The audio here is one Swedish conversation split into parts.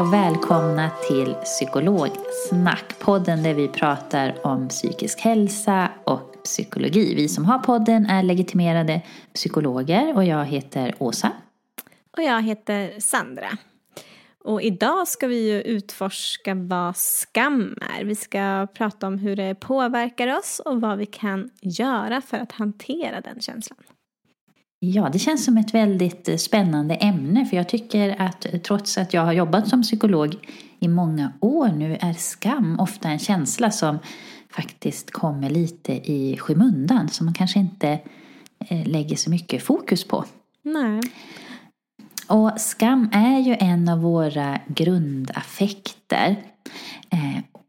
Hej och välkomna till Psykologsnack, podden där vi pratar om psykisk hälsa och psykologi. Vi som har podden är legitimerade psykologer och jag heter Åsa. Och jag heter Sandra. Och idag ska vi ju utforska vad skam är. Vi ska prata om hur det påverkar oss och vad vi kan göra för att hantera den känslan. Ja, det känns som ett väldigt eh, spännande ämne för jag tycker att eh, trots att jag har jobbat som psykolog i många år nu är skam ofta en känsla som faktiskt kommer lite i skymundan som man kanske inte eh, lägger så mycket fokus på. Nej. Och skam är ju en av våra grundaffekter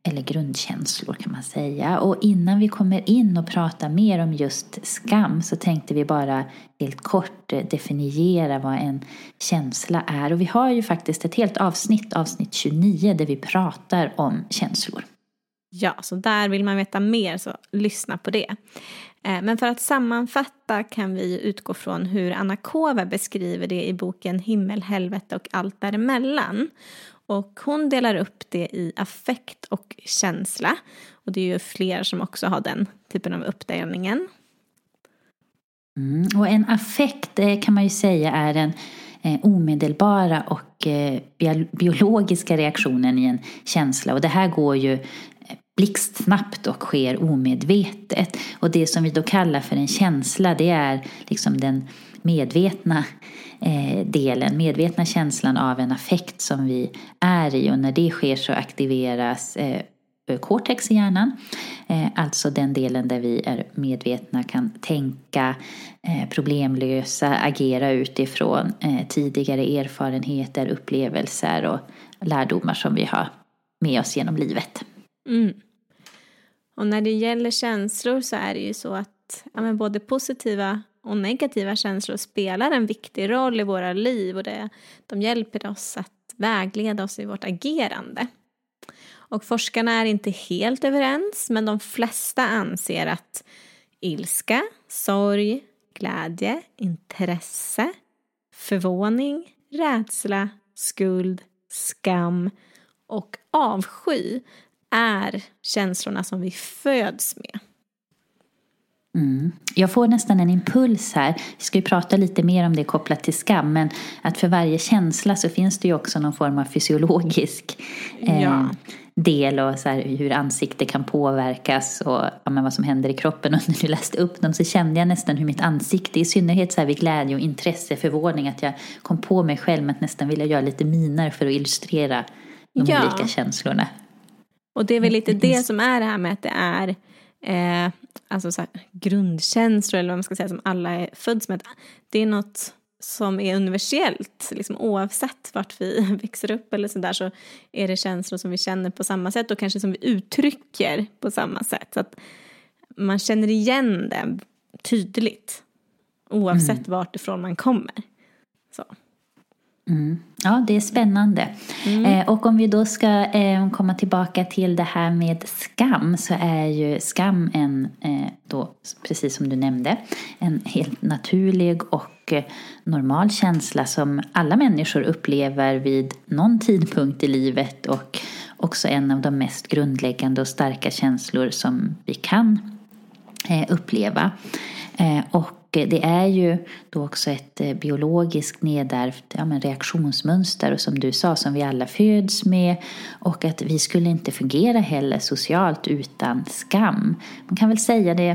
eller grundkänslor kan man säga. Och innan vi kommer in och pratar mer om just skam så tänkte vi bara helt kort eh, definiera vad en känsla är. Och vi har ju faktiskt ett helt avsnitt, avsnitt 29, där vi pratar om känslor. Ja, så där vill man veta mer så lyssna på det. Eh, men för att sammanfatta kan vi utgå från hur Anna Kova beskriver det i boken Himmel, helvete och allt däremellan. Och hon delar upp det i affekt och känsla. Och det är ju fler som också har den typen av uppdelningen. Mm, och en affekt eh, kan man ju säga är den eh, omedelbara och eh, biologiska reaktionen i en känsla. Och det här går ju eh, blixtsnabbt och sker omedvetet. Och det som vi då kallar för en känsla det är liksom den medvetna eh, delen, medvetna känslan av en affekt som vi är i och när det sker så aktiveras eh, cortex i hjärnan. Eh, alltså den delen där vi är medvetna, kan tänka, eh, problemlösa, agera utifrån eh, tidigare erfarenheter, upplevelser och lärdomar som vi har med oss genom livet. Mm. Och när det gäller känslor så är det ju så att ja, men både positiva och negativa känslor spelar en viktig roll i våra liv och det, de hjälper oss att vägleda oss i vårt agerande. Och forskarna är inte helt överens men de flesta anser att ilska, sorg, glädje, intresse, förvåning, rädsla, skuld, skam och avsky är känslorna som vi föds med. Mm. Jag får nästan en impuls här. Vi ska ju prata lite mer om det kopplat till skam. Men att för varje känsla så finns det ju också någon form av fysiologisk eh, ja. del. Och så här, hur ansikte kan påverkas och ja, vad som händer i kroppen. Och när du läste upp dem så kände jag nästan hur mitt ansikte, i synnerhet så här vid glädje och intresse, förvåning. Att jag kom på mig själv med att nästan vilja göra lite miner för att illustrera de ja. olika känslorna. Och det är väl lite det som är det här med att det är eh, alltså så här, grundkänslor eller vad man ska säga som alla är föds med. Det är något som är universellt, liksom, oavsett vart vi växer upp eller sådär så är det känslor som vi känner på samma sätt och kanske som vi uttrycker på samma sätt. Så att man känner igen det tydligt oavsett mm. vart ifrån man kommer. Så. Mm. Ja, det är spännande. Mm. Eh, och om vi då ska eh, komma tillbaka till det här med skam så är ju skam en, eh, då, precis som du nämnde, en helt naturlig och eh, normal känsla som alla människor upplever vid någon tidpunkt i livet och också en av de mest grundläggande och starka känslor som vi kan eh, uppleva. Eh, och Eh, det är ju då också ett eh, biologiskt nedärvt ja, men reaktionsmönster och som du sa som vi alla föds med och att vi skulle inte fungera heller socialt utan skam. Man kan väl säga det,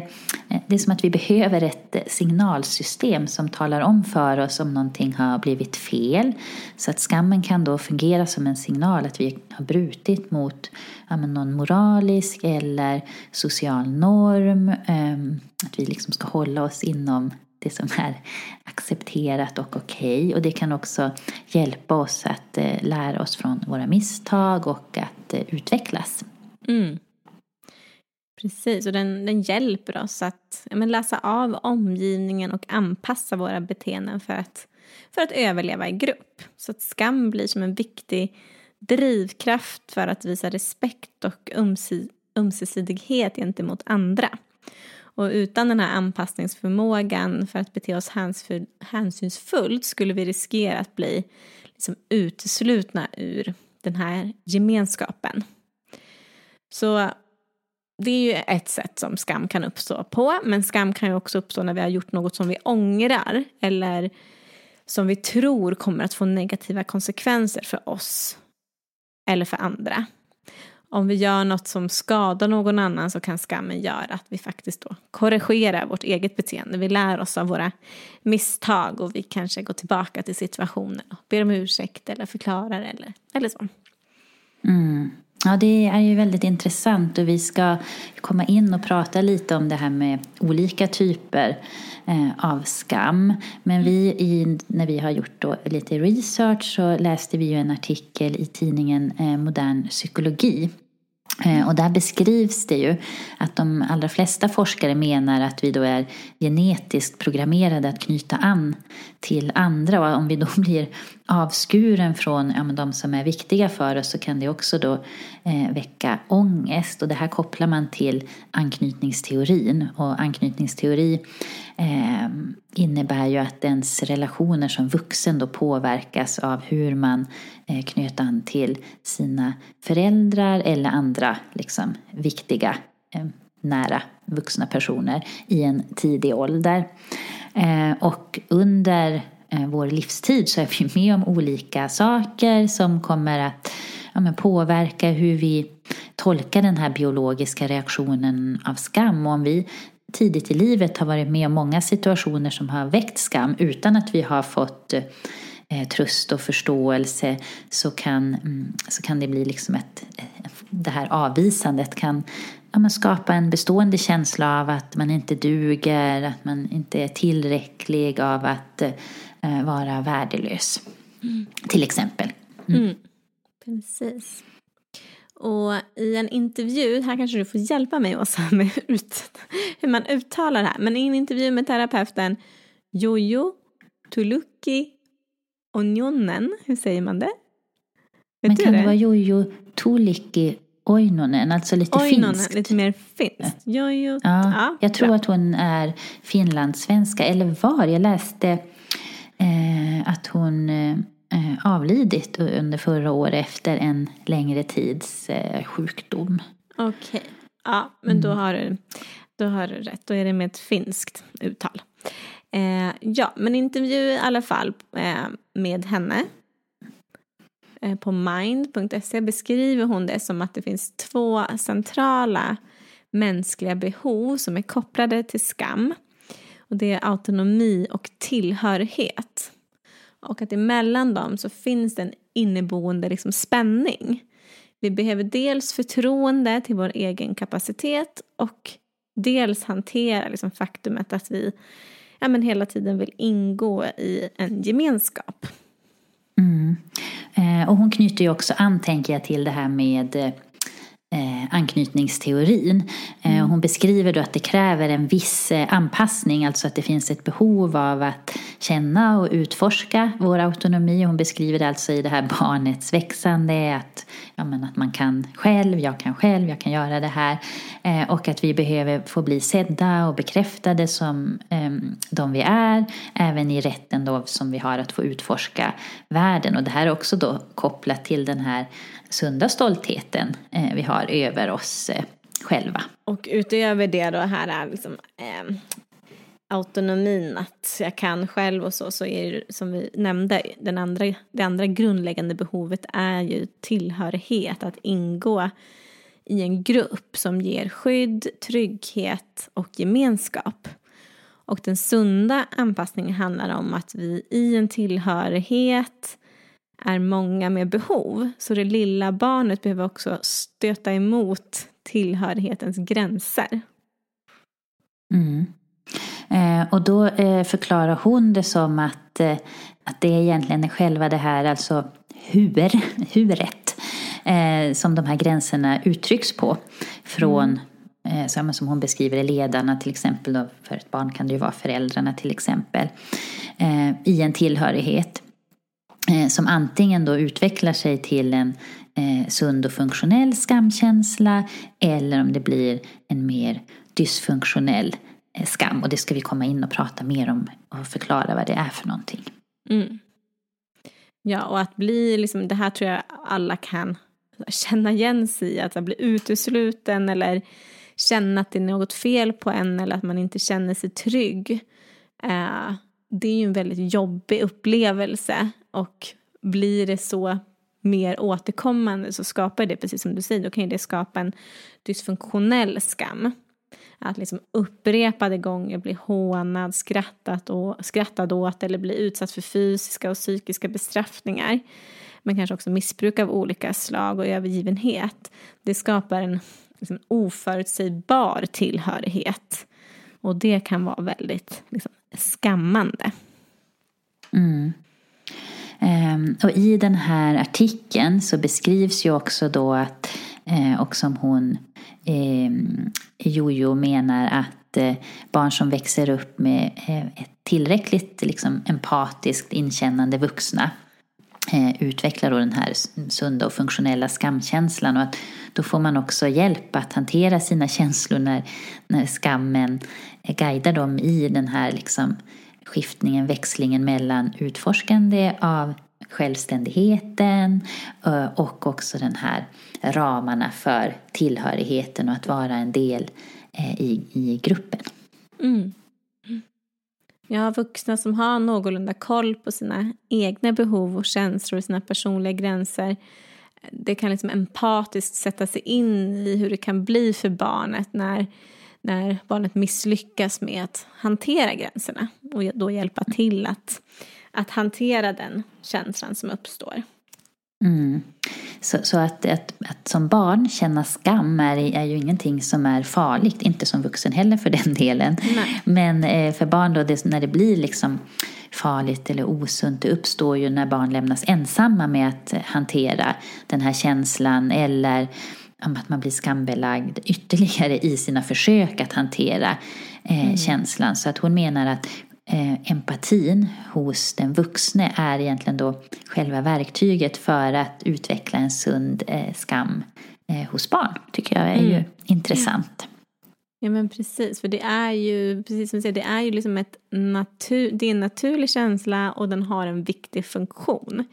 eh, det är som att vi behöver ett signalsystem som talar om för oss om någonting har blivit fel. Så att skammen kan då fungera som en signal att vi har brutit mot ja, men någon moralisk eller social norm. Ehm, att vi liksom ska hålla oss inom det som är accepterat och okej. Okay. Och det kan också hjälpa oss att eh, lära oss från våra misstag och att eh, utvecklas. Mm. Precis, och den, den hjälper oss att ja, men läsa av omgivningen och anpassa våra beteenden för att, för att överleva i grupp. Så att skam blir som en viktig drivkraft för att visa respekt och ömsesidighet gentemot andra. Och utan den här anpassningsförmågan för att bete oss hänsynsfullt skulle vi riskera att bli liksom uteslutna ur den här gemenskapen. Så det är ju ett sätt som skam kan uppstå på. Men skam kan ju också uppstå när vi har gjort något som vi ångrar eller som vi tror kommer att få negativa konsekvenser för oss eller för andra om vi gör något som skadar någon annan så kan skammen göra att vi faktiskt då korrigerar vårt eget beteende. Vi lär oss av våra misstag och vi kanske går tillbaka till situationen och ber om ursäkt eller förklarar eller, eller så. Mm. Ja, det är ju väldigt intressant och vi ska komma in och prata lite om det här med olika typer eh, av skam. Men vi, i, när vi har gjort då lite research så läste vi ju en artikel i tidningen eh, Modern psykologi eh, och där beskrivs det ju att de allra flesta forskare menar att vi då är genetiskt programmerade att knyta an till andra. Och om vi då blir avskuren från ja, de som är viktiga för oss så kan det också då eh, väcka ångest. Och det här kopplar man till anknytningsteorin. Och anknytningsteori eh, innebär ju att ens relationer som vuxen då påverkas av hur man eh, knöt an till sina föräldrar eller andra liksom, viktiga eh, nära vuxna personer i en tidig ålder. Eh, och under Eh, vår livstid så är vi med om olika saker som kommer att ja, påverka hur vi tolkar den här biologiska reaktionen av skam. Och om vi tidigt i livet har varit med om många situationer som har väckt skam utan att vi har fått eh, tröst och förståelse så kan, mm, så kan det bli liksom ett, det här avvisandet kan ja, skapa en bestående känsla av att man inte duger, att man inte är tillräcklig, av att eh, vara värdelös. Mm. Till exempel. Mm. mm. Precis. Och i en intervju, här kanske du får hjälpa mig Åsa med ut, hur man uttalar det här, men i en intervju med terapeuten Jojo Tuluki Onjonen, hur säger man det? Vet men kan det? det vara Jojo Tuliki Oinonen, alltså lite Oinonen, finskt? lite mer finskt. Jojo, ja, ja, jag tror bra. att hon är finlandssvenska, eller var, jag läste eh, att hon eh, eh, avlidit under förra året efter en längre tids eh, sjukdom. Okej, okay. ja men då, mm. har du, då har du rätt. Då är det med ett finskt uttal. Eh, ja, men intervju i alla fall eh, med henne. Eh, på mind.se beskriver hon det som att det finns två centrala mänskliga behov som är kopplade till skam. Och det är autonomi och tillhörighet. Och att emellan dem så finns det en inneboende liksom spänning. Vi behöver dels förtroende till vår egen kapacitet och dels hantera liksom faktumet att vi ja, men hela tiden vill ingå i en gemenskap. Mm. Eh, och hon knyter ju också an, tänker jag, till det här med eh, anknytningsteorin. Eh, mm. Hon beskriver då att det kräver en viss eh, anpassning, alltså att det finns ett behov av att känna och utforska vår autonomi. Hon beskriver det alltså i det här barnets växande, att, ja, men att man kan själv, jag kan själv, jag kan göra det här. Eh, och att vi behöver få bli sedda och bekräftade som eh, de vi är, även i rätten då som vi har att få utforska världen. Och det här är också då kopplat till den här sunda stoltheten vi har över oss eh, själva. Och utöver det då här är liksom eh, autonomin, att jag kan själv och så, så är det som vi nämnde, den andra, det andra grundläggande behovet är ju tillhörighet, att ingå i en grupp som ger skydd, trygghet och gemenskap. Och den sunda anpassningen handlar om att vi i en tillhörighet är många med behov. Så det lilla barnet behöver också stöta emot tillhörighetens gränser. Mm. Eh, och då eh, förklarar hon det som att, eh, att det egentligen är själva det här, alltså hur, huret, eh, som de här gränserna uttrycks på. Från, mm. som, som hon beskriver ledarna till exempel, då, för ett barn kan det ju vara föräldrarna till exempel, eh, i en tillhörighet. Eh, som antingen då utvecklar sig till en eh, sund och funktionell skamkänsla eller om det blir en mer dysfunktionell eh, skam. Och det ska vi komma in och prata mer om och förklara vad det är för någonting. Mm. Ja, och att bli, liksom, det här tror jag alla kan känna igen sig i, att bli utesluten eller känna att det är något fel på en eller att man inte känner sig trygg. Eh, det är ju en väldigt jobbig upplevelse och blir det så mer återkommande så skapar det, precis som du säger, då kan ju det skapa en dysfunktionell skam. Att liksom upprepade gånger bli hånad, skrattat, och, skrattad åt eller bli utsatt för fysiska och psykiska bestraffningar. Men kanske också missbruk av olika slag och övergivenhet. Det skapar en liksom, oförutsägbar tillhörighet. Och det kan vara väldigt liksom, skammande. Mm. Ehm, och i den här artikeln så beskrivs ju också då att, eh, och som hon, ehm, Jojo menar att eh, barn som växer upp med eh, ett tillräckligt liksom, empatiskt inkännande vuxna utvecklar då den här sunda och funktionella skamkänslan och att då får man också hjälp att hantera sina känslor när, när skammen guidar dem i den här liksom, skiftningen, växlingen mellan utforskande av självständigheten eh, och också den här ramarna för tillhörigheten och att vara en del eh, i, i gruppen. Mm. har vuxna som har någorlunda koll på sina egna behov och känslor och sina personliga gränser. Det kan liksom empatiskt sätta sig in i hur det kan bli för barnet när när barnet misslyckas med att hantera gränserna och då hjälpa till att, att hantera den känslan som uppstår. Mm. Så, så att, att, att, som barn känna skam är, är ju ingenting som är farligt, inte som vuxen heller för den delen. Nej. Men eh, för barn då, det, när det blir liksom farligt eller osunt, det uppstår ju när barn lämnas ensamma med att hantera den här känslan eller att man blir skambelagd ytterligare i sina försök att hantera eh, mm. känslan. Så att hon menar att eh, empatin hos den vuxne är egentligen då själva verktyget för att utveckla en sund eh, skam eh, hos barn. tycker jag är mm. ju intressant. Ja men precis, för det är ju, precis som du säger, det är ju liksom ett natur, det är en naturlig känsla och den har en viktig funktion.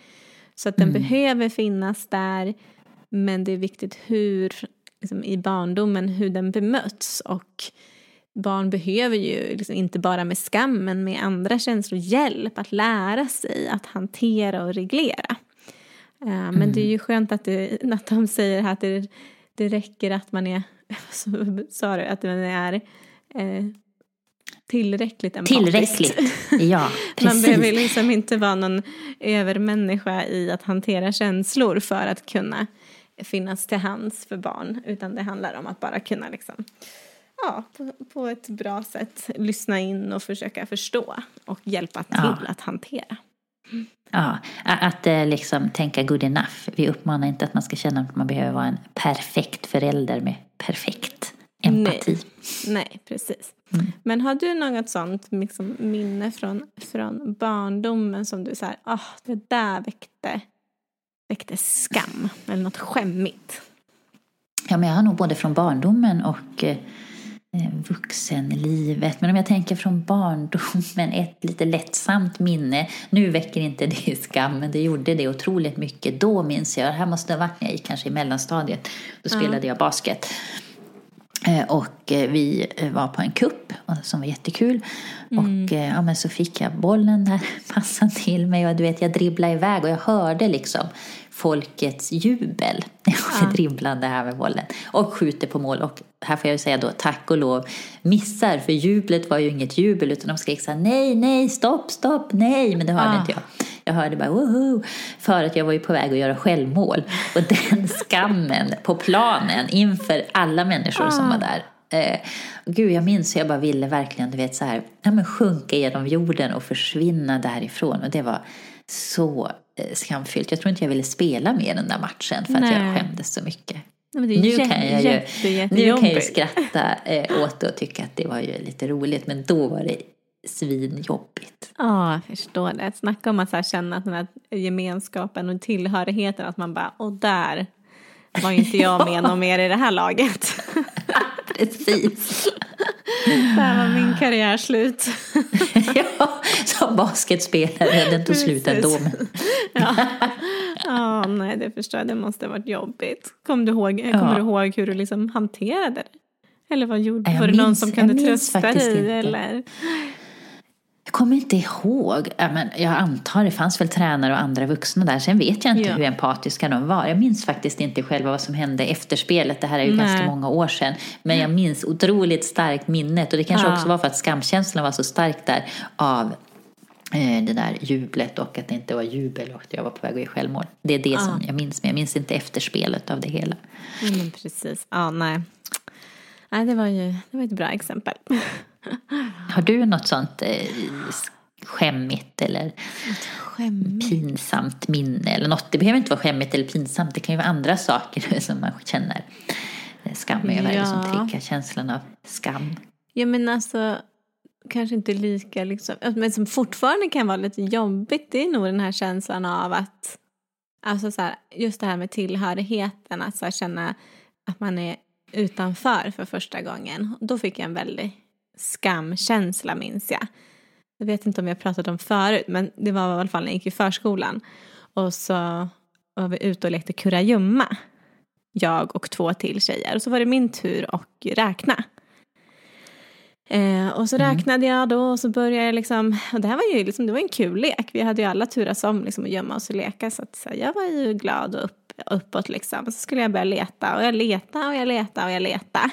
Så att den mm. behöver finnas där men det är viktigt hur, liksom, i barndomen, hur den bemöts. Och barn behöver ju liksom, inte bara med skam, men med andra känslor hjälp att lära sig att hantera och reglera. Mm. Men det är ju skönt att, det, att de säger att det, det räcker att man är, sa du, att man är eh, tillräckligt empatisk. Tillräckligt, ja precis. Man behöver liksom inte vara någon övermänniska i att hantera känslor för att kunna finnas till hands för barn utan det handlar om att bara kunna liksom ja, på, på ett bra sätt lyssna in och försöka förstå och hjälpa till Ja. att hantera. Ja, att eh, liksom tänka good enough. Vi uppmanar inte att man ska känna att man behöver vara en perfekt förälder med perfekt empati. Nej, precis. Mm. Men har du något sånt liksom, minne från, från barndomen som du säger, ah, det där väckte, väckte skam eller något skämmigt? Ja, men jag har nog både från barndomen och eh, vuxenlivet. Men om jag tänker från barndomen, ett lite lättsamt minne. Nu väcker inte det skam, men det gjorde det otroligt mycket. Då minns jag, det här måste ha varit när jag gick kanske i mellanstadiet. Då spelade jag basket. Eh, Och eh, vi var på en kupp och- som var jättekul. Och eh, ja, men så fick jag bollen där, passade till mig och du vet jag dribblade iväg och jag hörde liksom folkets jubel jag var dribblande här med bollen. Och skjuter på mål och här får jag ju säga då tack och lov missar för jublet var ju inget jubel utan de skrek så här nej, nej, stopp, stopp, nej. Men det hörde Ah. inte jag. Jag hörde bara woho! För att jag var ju på väg att göra självmål. Och den skammen på planen inför alla människor som var där. Eh, gud, jag minns hur jag bara ville verkligen, du vet så här, ja, men sjunka genom jorden och försvinna därifrån. Och det var så eh, skamfyllt. Jag tror inte jag ville spela mer den där matchen för att jag Nej. skämdes så mycket. Nej, Nu jä- kan jag ju, jätte, nu kan jag ju skratta eh, åt det och tycka att det var ju lite roligt. Men då var det svinjobbigt. Ja, jag förstår det. Snacka om att så känna att den här gemenskapen och tillhörigheten, att man bara, och där var inte jag med någon mer i det här laget. Precis. där var min karriär slut. ja, som basketspelare. Den tog slut ändå. Ja. ja, nej det förstår jag. Det måste ha varit jobbigt. Kom du ihåg, kommer du ihåg hur du liksom hanterade det? Eller vad gjorde Jag Var det någon som kunde trösta dig? Eller? Jag kommer inte ihåg. Ja, men jag antar det fanns väl tränare och andra vuxna där. Sen vet jag inte Ja. hur empatiska de var. Jag minns faktiskt inte själva vad som hände efter spelet. Det här är ju Nej. ganska många år sedan. Men jag minns otroligt starkt minnet. Och det kanske Ja. också var för att skamkänslan var så stark där av eh, det där jublet och att det inte var jubel och att jag var på väg att göra självmål. Det är det som jag minns, men jag minns inte efterspelet av det hela. Mm, precis. Ja, nej. Nej, det var ju det var ett bra exempel. Har du något sånt eh, skämmigt eller Skämmigt. pinsamt minne eller något? Det behöver inte vara skämmigt eller pinsamt. Det kan ju vara andra saker som man känner skam över eller som Ja. triggar känslan av skam. Ja men alltså kanske inte lika liksom, men som fortfarande kan vara lite jobbigt det är nog den här känslan av att alltså så här, just det här med tillhörigheten att så känna att man är utanför för första gången. Då fick jag en väldig skamkänsla minns jag. Jag vet inte om jag pratat om förut men det var i alla fall när jag gick i förskolan och så var vi ute och lekte kurragömma. Jag och två till tjejer och så var det min tur att räkna. Eh, och så räknade jag då och så började jag liksom, och det här var ju liksom, det var en kul lek. Vi hade ju alla turas om liksom att gömma oss och leka så att så här, jag var ju glad och upp, uppåt liksom. Och så skulle jag börja leta och jag letade och jag letade och jag letade.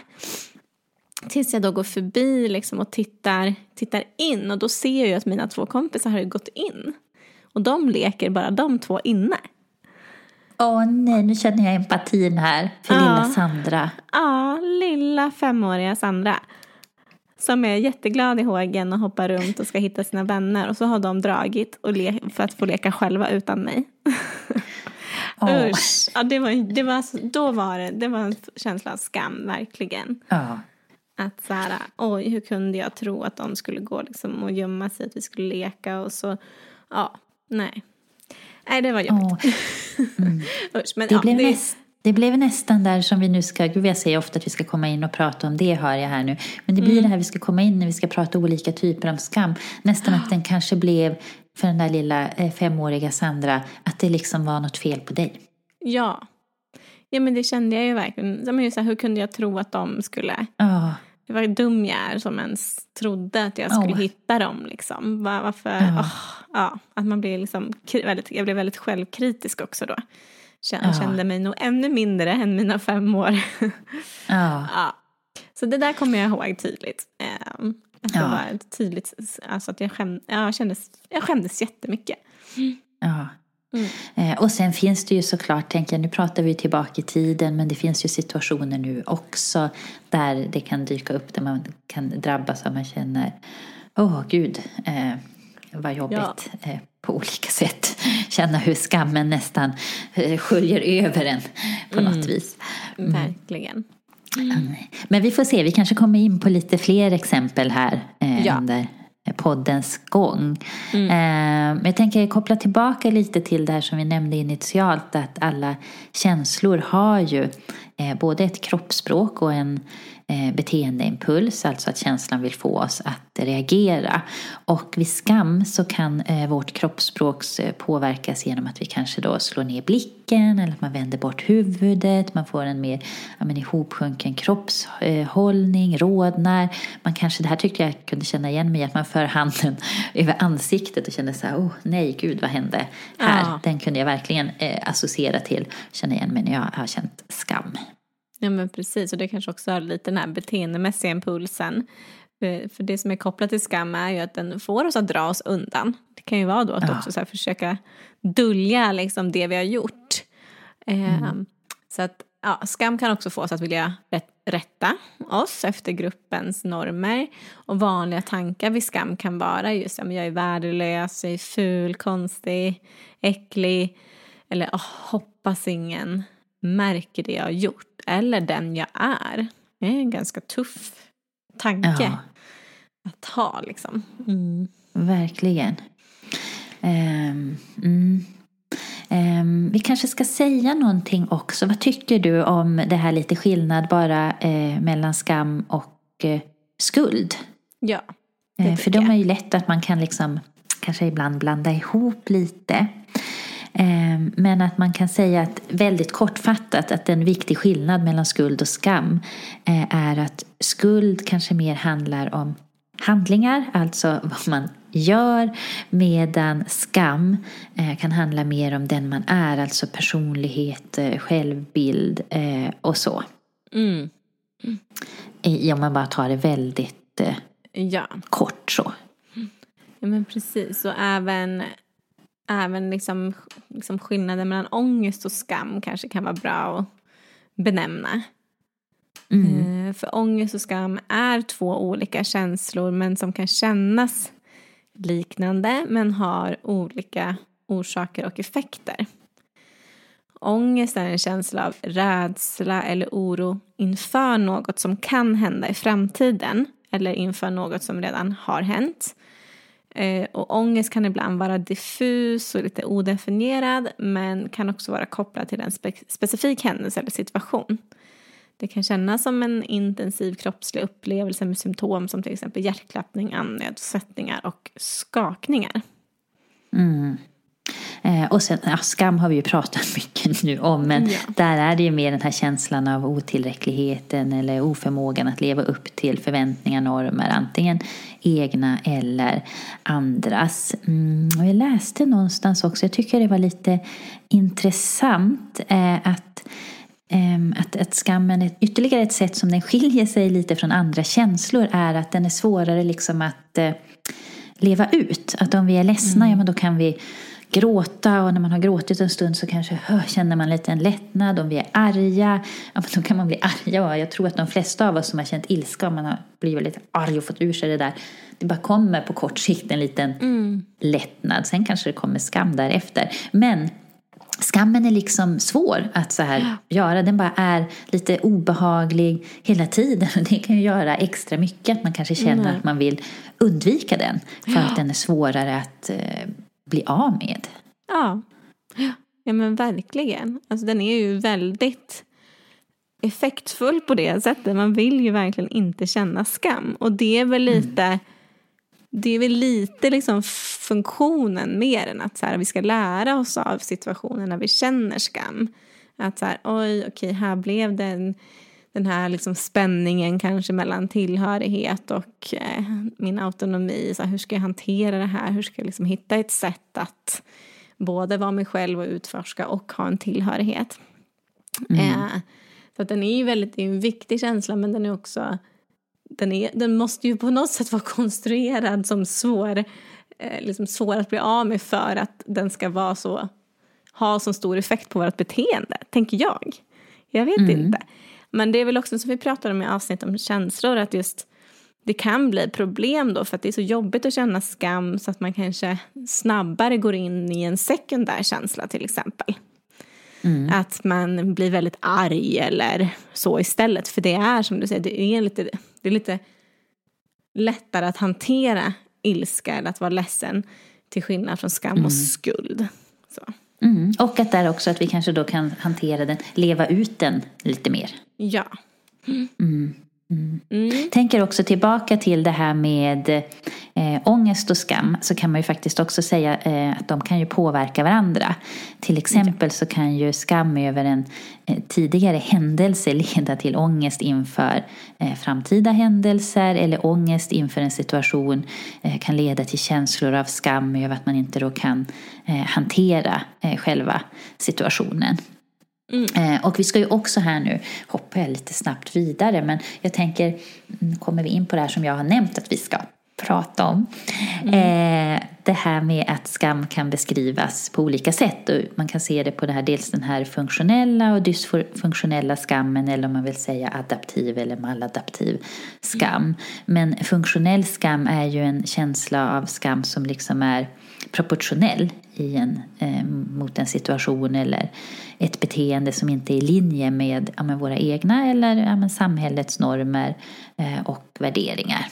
Tills jag då går förbi liksom och tittar, tittar in och då ser jag att mina två kompisar har gått in. Och de leker bara de två inne. Åh nej, nu känner jag empatin här för Ja. lilla Sandra. Ja, lilla femåriga Sandra. Som är jätteglad i hågen och hoppar runt och ska hitta sina vänner. Och så har de dragit och le- för att få leka själva utan mig. Åh. Usch. Ja, det var, det var, då var det, det var en känsla av skam, verkligen. Ja. Att så här, oj, hur kunde jag tro att de skulle gå liksom och gömma sig, att vi skulle leka och så, ja, nej. Nej, det var jobbigt. Åh. Usch, men Det, ja, blev det, näst, det blev nästan där som vi nu ska, gud jag säger ofta att vi ska komma in och prata om det hör jag här nu. Men det blir Mm. det här vi ska komma in när vi ska prata olika typer av skam. Nästan att den kanske blev för den där lilla eh, femåriga Sandra att det liksom var något fel på dig. ja. Ja, men det kände jag ju verkligen. Ja, men just så här, hur kunde jag tro att de skulle Ja, Det var dum jag är som ens trodde att jag skulle Åh. hitta dem. Liksom. Va- Varför? Ja. åh, ja, att man blir liksom, väldigt, jag blev väldigt självkritisk också då. Kände, Ja. kände mig nog ännu mindre än mina fem år. ja, ja. Så det där kommer jag ihåg tydligt. Um, att det Ja. var tydligt, alltså att jag, skäm, ja, jag, kändes, jag skämdes jättemycket. ja. Mm. Och sen finns det ju såklart, tänker jag, nu pratar vi tillbaka i tiden, men det finns ju situationer nu också där det kan dyka upp där man kan drabbas av man känner, åh oh, gud, eh, vad jobbigt ja. eh, på olika sätt. Känna hur skammen nästan eh, sköljer över en på mm. något vis. Mm. Verkligen. Mm. Men vi får se, vi kanske kommer in på lite fler exempel här eh, ja. under poddens gång. Mm. Eh, men jag tänker koppla tillbaka lite till det här som vi nämnde initialt att alla känslor har ju eh, både ett kroppsspråk och en Eh, beteendeimpuls, alltså att känslan vill få oss att reagera. Och vid skam så kan eh, vårt kroppsspråk eh, påverkas genom att vi kanske då slår ner blicken eller att man vänder bort huvudet, man får en mer ja, men, ihopsjunken kroppshållning, rodnar. Man kanske, det här tyckte jag kunde känna igen mig att man för handen över ansiktet och kände så här, oh nej gud vad hände här? Ja. Den kunde jag verkligen eh, associera till, känna igen mig när jag har känt skam. Ja men precis och det kanske också har lite den här beteendemässiga impulsen. För det som är kopplat till skam är ju att den får oss att dra oss undan. Det kan ju vara då att ja. också så försöka dölja liksom det vi har gjort. Mm. Eh, så att ja, skam kan också få oss att vilja rätta oss efter gruppens normer. Och vanliga tankar vid skam kan vara just att jag är värdelös, jag är ful, konstig, äcklig. Eller oh, hoppas ingen märker det jag har gjort eller den jag är. Det är en ganska tuff tanke ja. att ha liksom. Mm. Verkligen. Um, mm. um, vi kanske ska säga någonting också. Vad tycker du om det här lite skillnad bara eh, mellan skam och eh, skuld? Ja. Eh, för de är ju lätt att man kan liksom kanske ibland blanda ihop lite. Ehm, men att man kan säga att väldigt kortfattat att en viktig skillnad mellan skuld och skam eh, är att skuld kanske mer handlar om handlingar, alltså vad man gör, medan skam eh, kan handla mer om den man är, alltså personlighet, eh, självbild och så. Mm. Mm. Om man bara tar det väldigt ja. kort så. Ja men precis, och även även liksom, liksom skillnaden mellan ångest och skam kanske kan vara bra att benämna. Mm. Eh, för ångest och skam är två olika känslor men som kan kännas liknande men har olika orsaker och effekter. Ångest är en känsla av rädsla eller oro inför något som kan hända i framtiden eller inför något som redan har hänt. Eh, och ångest kan ibland vara diffus och lite odefinierad men kan också vara kopplad till en spe specifik händelse eller situation. Det kan kännas som en intensiv kroppslig upplevelse med symptom som till exempel hjärtklappning, andnödssättningar och skakningar. Mm. Eh, och sen, ja, skam har vi ju pratat mycket nu om, men ja. där är det ju mer den här känslan av otillräckligheten eller oförmågan att leva upp till förväntningar, normer, antingen egna eller andras. Mm, och jag läste någonstans också, jag tycker det var lite intressant eh, att ehm, att, att skammen, är ytterligare ett sätt som den skiljer sig lite från andra känslor är att den är svårare liksom att eh, leva ut. Att om vi är ledsna, mm. ja men då kan vi gråta och när man har gråtit en stund så kanske oh, känner man lite en lättnad. Om vi är arga, ja, men då kan man bli arga. Och jag tror att de flesta av oss som har känt ilska, om man har blivit lite arg och fått ur sig det där, det bara kommer på kort sikt en liten mm. lättnad. Sen kanske det kommer skam därefter. Men Skammen är liksom svår att så här ja. göra. Den bara är lite obehaglig hela tiden. Det kan ju göra extra mycket att man kanske känner mm. att man vill undvika den. För ja. att den är svårare att eh, bli av med. Ja, ja men verkligen. Alltså den är ju väldigt effektfull på det sättet. Man vill ju verkligen inte känna skam. Och det är väl lite, mm. det är väl lite liksom funktionen mer än att så här, vi ska lära oss av situationer när vi känner skam. Att så här, oj, okej, här blev det en, den här liksom spänningen kanske mellan tillhörighet och eh, min autonomi. Så här, hur ska jag hantera det här? Hur ska jag liksom hitta ett sätt att både vara mig själv och utforska och ha en tillhörighet? Mm. Eh, så att den är ju väldigt, är en viktig känsla men den är också den, är, den måste ju på något sätt vara konstruerad som svår, eh, liksom svår att bli av med för att den ska vara så ha så stor effekt på vårt beteende, tänker jag. Jag vet mm. inte. Men det är väl också som vi pratade om i avsnitt om känslor, att just det kan bli problem då för att det är så jobbigt att känna skam så att man kanske snabbare går in i en sekundär känsla till exempel. Mm. Att man blir väldigt arg eller så istället. För det är som du säger, det är lite, det är lite lättare att hantera ilska eller att vara ledsen till skillnad från skam mm. och skuld. Så. Mm. Och att där också att vi kanske då kan hantera den, leva ut den lite mer. Ja. Mm. Mm. Mm. Tänker också tillbaka till det här med eh, ångest och skam. Så kan man ju faktiskt också säga eh, att de kan ju påverka varandra. Till exempel så kan ju skam över en eh, tidigare händelse leda till ångest inför eh, framtida händelser. Eller ångest inför en situation eh, kan leda till känslor av skam över att man inte då kan eh, hantera eh, själva situationen. Mm. Eh, och vi ska ju också här nu, hoppar jag lite snabbt vidare, men jag tänker, nu kommer vi in på det här som jag har nämnt att vi ska prata om. Mm. Eh, det här med att skam kan beskrivas på olika sätt. Och man kan se det på det här, dels den här funktionella och dysfunktionella skammen eller om man vill säga adaptiv eller maladaptiv skam. Mm. Men funktionell skam är ju en känsla av skam som liksom är proportionell i en, eh, mot en situation eller ett beteende som inte är i linje med, ja, med våra egna eller ja, samhällets normer eh, och värderingar.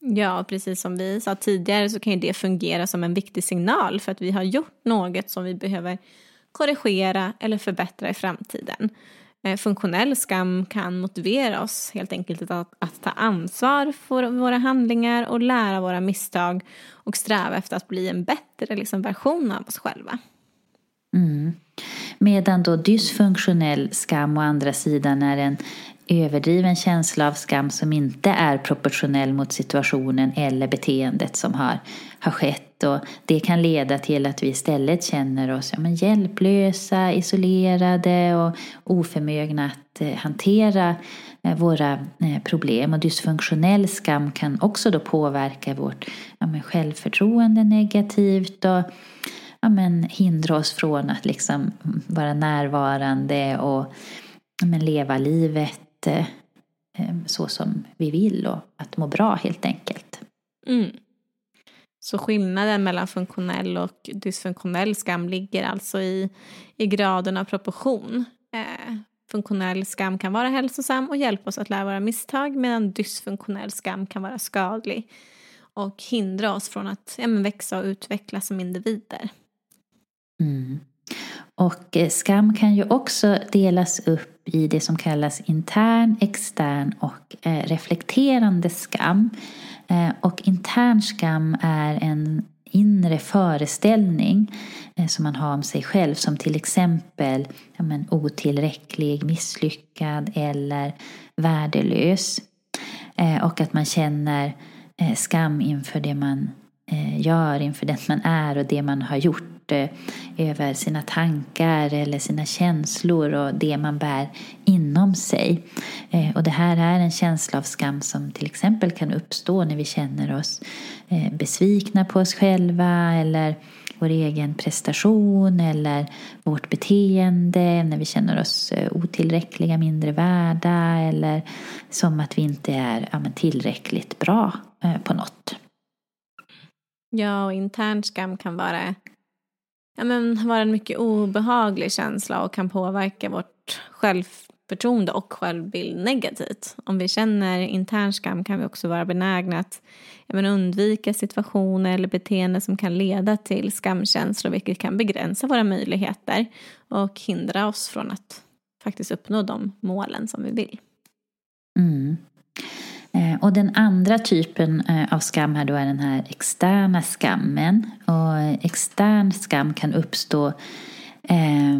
Ja, precis som vi sa tidigare så kan ju det fungera som en viktig signal för att vi har gjort något som vi behöver korrigera eller förbättra i framtiden. Eh, funktionell skam kan motivera oss helt enkelt att, att ta ansvar för våra handlingar och lära våra misstag och sträva efter att bli en bättre liksom, version av oss själva. Mm. Medan då dysfunktionell skam å andra sidan är en överdriven känsla av skam som inte är proportionell mot situationen eller beteendet som har, har skett. Och det kan leda till att vi istället känner oss ja, men hjälplösa, isolerade och oförmögna att eh, hantera eh, våra eh, problem. Och dysfunktionell skam kan också då påverka vårt ja, men självförtroende negativt och ja, men hindra oss från att liksom vara närvarande och ja, men leva livet så som vi vill och att må bra helt enkelt. Mm. Så skillnaden mellan funktionell och dysfunktionell skam ligger alltså i, i graden av proportion. Eh, funktionell skam kan vara hälsosam och hjälpa oss att lära våra misstag medan dysfunktionell skam kan vara skadlig och hindra oss från att ja, växa och utvecklas som individer. Mm. Och eh, skam kan ju också delas upp i det som kallas intern, extern och eh, reflekterande skam. Eh, och intern skam är en inre föreställning eh, som man har om sig själv som till exempel ja, men, otillräcklig, misslyckad eller värdelös. Eh, och att man känner skam inför det man gör, inför den man är och det man har gjort Eh, över sina tankar eller sina känslor och det man bär inom sig. Eh, och det här är en känsla av skam som till exempel kan uppstå när vi känner oss eh, besvikna på oss själva eller vår egen prestation eller vårt beteende, när vi känner oss eh, otillräckliga, mindre värda eller som att vi inte är ja, tillräckligt bra på något. Ja, och intern skam kan vara ja, men, vara en mycket obehaglig känsla och kan påverka vårt självförtroende och självbild negativt. Om vi känner intern skam kan vi också vara benägna att ja, men, undvika situationer eller beteenden som kan leda till skamkänslor vilket kan begränsa våra möjligheter och hindra oss från att faktiskt uppnå de målen som vi vill. Mm. Eh, och den andra typen eh, av skam här då är den här externa skammen. Och extern skam kan uppstå eh,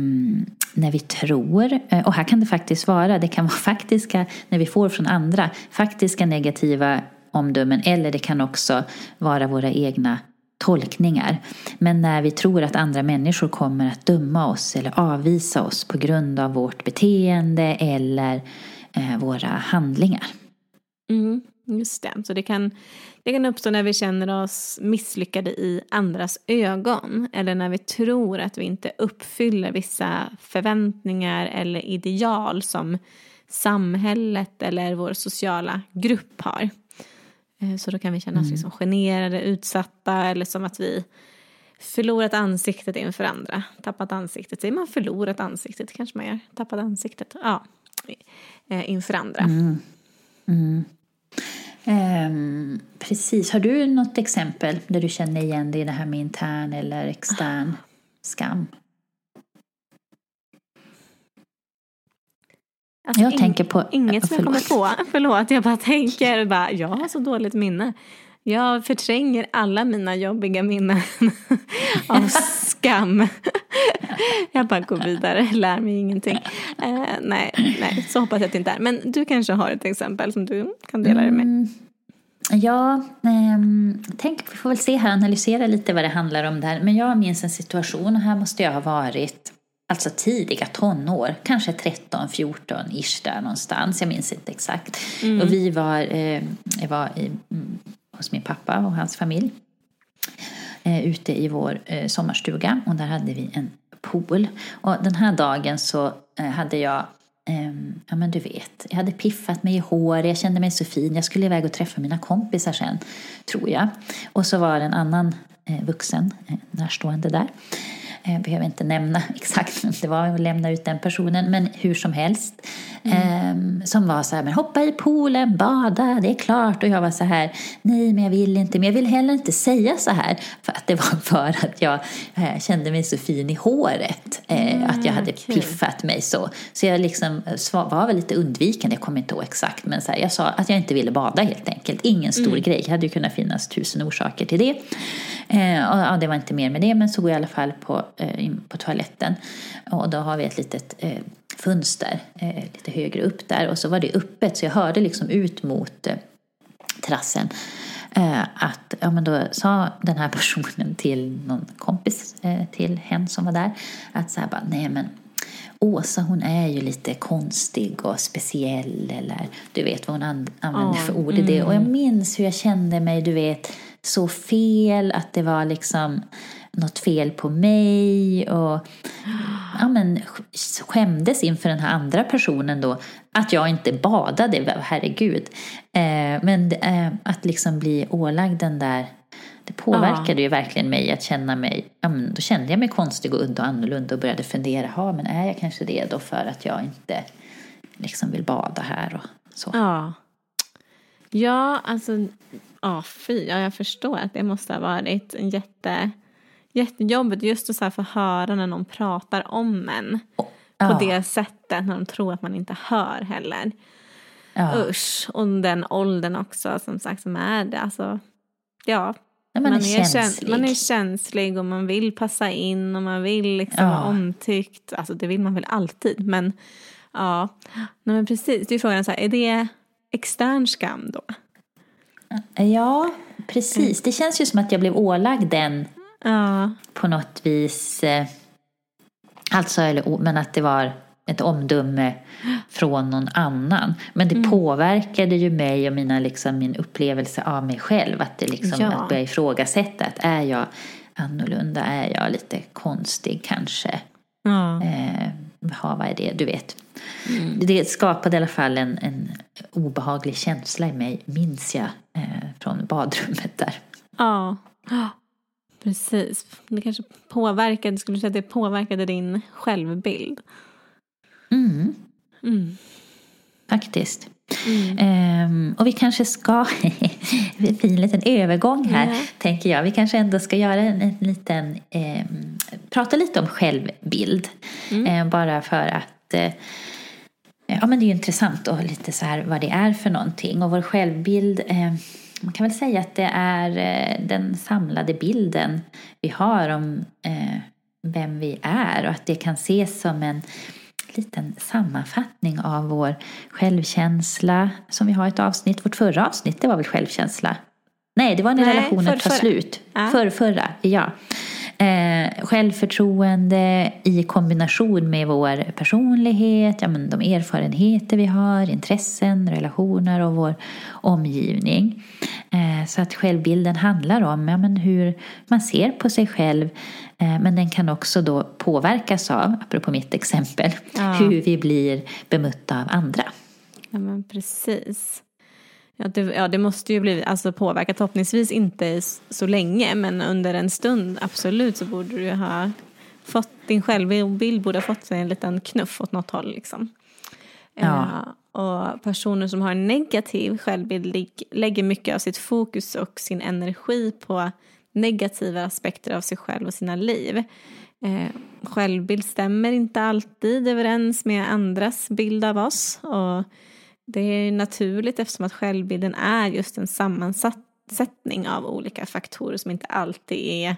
när vi tror, eh, och här kan det faktiskt vara, det kan vara faktiska, när vi får från andra, faktiska negativa omdömen eller det kan också vara våra egna tolkningar. Men när vi tror att andra människor kommer att döma oss eller avvisa oss på grund av vårt beteende eller eh, våra handlingar. Mm. Just det. Så det kan, det kan uppstå när vi känner oss misslyckade i andras ögon. Eller när vi tror att vi inte uppfyller vissa förväntningar eller ideal som samhället eller vår sociala grupp har. Eh, så då kan vi känna oss mm. liksom generade, utsatta eller som att vi förlorat ansiktet inför andra. Tappat ansiktet. Säger man förlorat ansiktet? kanske man gör. Tappat ansiktet. Ja. Eh, inför andra. Mm. Mm. Um, precis. Har du något exempel där du känner igen dig i det här med intern eller extern skam? Alltså, jag tänker på... Inget som jag kommer på. Förlåt, jag bara tänker. Bara, jag har så dåligt minne. Jag förtränger alla mina jobbiga minnen av skam. jag bara går vidare, lär mig ingenting. Eh, nej, nej, så hoppas jag att det inte är. Men du kanske har ett exempel som du kan dela med. Mm. Ja, eh, tänk, vi får väl se här, analysera lite vad det handlar om där. Men jag minns en situation, och här måste jag ha varit alltså tidiga tonår, kanske 13, 14 ish där någonstans, jag minns inte exakt. Mm. Och vi var, eh, var i, mm, hos min pappa och hans familj eh, ute i vår eh, sommarstuga och där hade vi en pool. Och den här dagen så eh, hade jag ehm, Ja men du vet, jag hade piffat mig i hår, jag kände mig så fin. Jag skulle iväg och träffa mina kompisar sen, tror jag. Och så var det en annan eh, vuxen eh, närstående där. Jag behöver inte nämna exakt vem det var och lämna ut den personen, men hur som helst. Mm. som var så här, men hoppa i poolen, bada, det är klart. Och jag var så här, nej men jag vill inte, men jag vill heller inte säga så här. För att det var för att jag eh, kände mig så fin i håret. Eh, mm, att jag hade kul. piffat mig så. Så jag liksom var väl lite undvikande, jag kommer inte ihåg exakt. Men så här, jag sa att jag inte ville bada helt enkelt. Ingen stor mm. grej, det hade ju kunnat finnas tusen orsaker till det. Eh, och, ja, det var inte mer med det, men så går jag i alla fall på, eh, på toaletten. Och då har vi ett litet eh, fönster eh, lite högre upp där och så var det öppet så jag hörde liksom ut mot eh, terrassen eh, att, ja men då sa den här personen till någon kompis eh, till hen som var där att så här bara, nej men Åsa hon är ju lite konstig och speciell eller du vet vad hon an använder oh, för ord i det. Mm. Och jag minns hur jag kände mig, du vet, så fel att det var liksom något fel på mig och ja, men, skämdes inför den här andra personen då att jag inte badade, herregud. Eh, men eh, att liksom bli ålagd den där det påverkade ja. ju verkligen mig att känna mig, ja, men då kände jag mig konstig och udda och annorlunda och började fundera, ha, men är jag kanske det då för att jag inte liksom vill bada här och så. Ja, ja alltså, ja fy, ja, jag förstår att det måste ha varit en jätte jättejobbigt just att så få höra när någon pratar om en. Ja. På det sättet när de tror att man inte hör heller. Ja. Usch. Och den åldern också som sagt som är det. Alltså, ja. man, man, är känslig. man är känslig och man vill passa in och man vill liksom vara omtyckt. Alltså det vill man väl alltid. Men ja, Nej, men precis. Det är frågan så här, är det extern skam då? Ja, precis. Det känns ju som att jag blev ålagd den Ja. På något vis. Eh, alltså, eller, men att det var ett omdöme från någon annan. Men det mm. påverkade ju mig och mina, liksom, min upplevelse av mig själv. Att, det liksom, ja. att börja ifrågasätta. Att är jag annorlunda? Är jag lite konstig kanske? Ja. Eh, vad är det? Du vet. Mm. Det skapade i alla fall en, en obehaglig känsla i mig, minns jag, eh, från badrummet där. Ja. Precis. Det kanske påverkade, skulle du säga att det påverkade din självbild? Mm. mm. Faktiskt. Mm. Um, och vi kanske ska, en fin liten övergång här, mm. tänker jag. Vi kanske ändå ska göra en, en liten, um, prata lite om självbild. Um, bara för att uh, Ja men det är ju intressant och lite så här vad det är för någonting. Och vår självbild man kan väl säga att det är eh, den samlade bilden vi har om eh, vem vi är och att det kan ses som en liten sammanfattning av vår självkänsla som vi har ett avsnitt. Vårt förra avsnitt det var väl självkänsla? Nej, det var när Nej, relationen tar slut. Ja. För, förra, ja. Eh, självförtroende i kombination med vår personlighet, ja, men de erfarenheter vi har, intressen, relationer och vår omgivning. Eh, så att självbilden handlar om ja, men hur man ser på sig själv eh, men den kan också då påverkas av, apropå mitt exempel, ja. hur vi blir bemötta av andra. Ja men precis. Ja det, ja, det måste ju bli alltså påverkat, förhoppningsvis inte så länge, men under en stund absolut så borde du ha fått, din självbild borde ha fått sig en liten knuff åt något håll liksom. Ja. Uh, och personer som har en negativ självbild lägger mycket av sitt fokus och sin energi på negativa aspekter av sig själv och sina liv. Eh, självbild stämmer inte alltid överens med andras bild av oss. Och det är naturligt eftersom att självbilden är just en sammansättning av olika faktorer som inte alltid är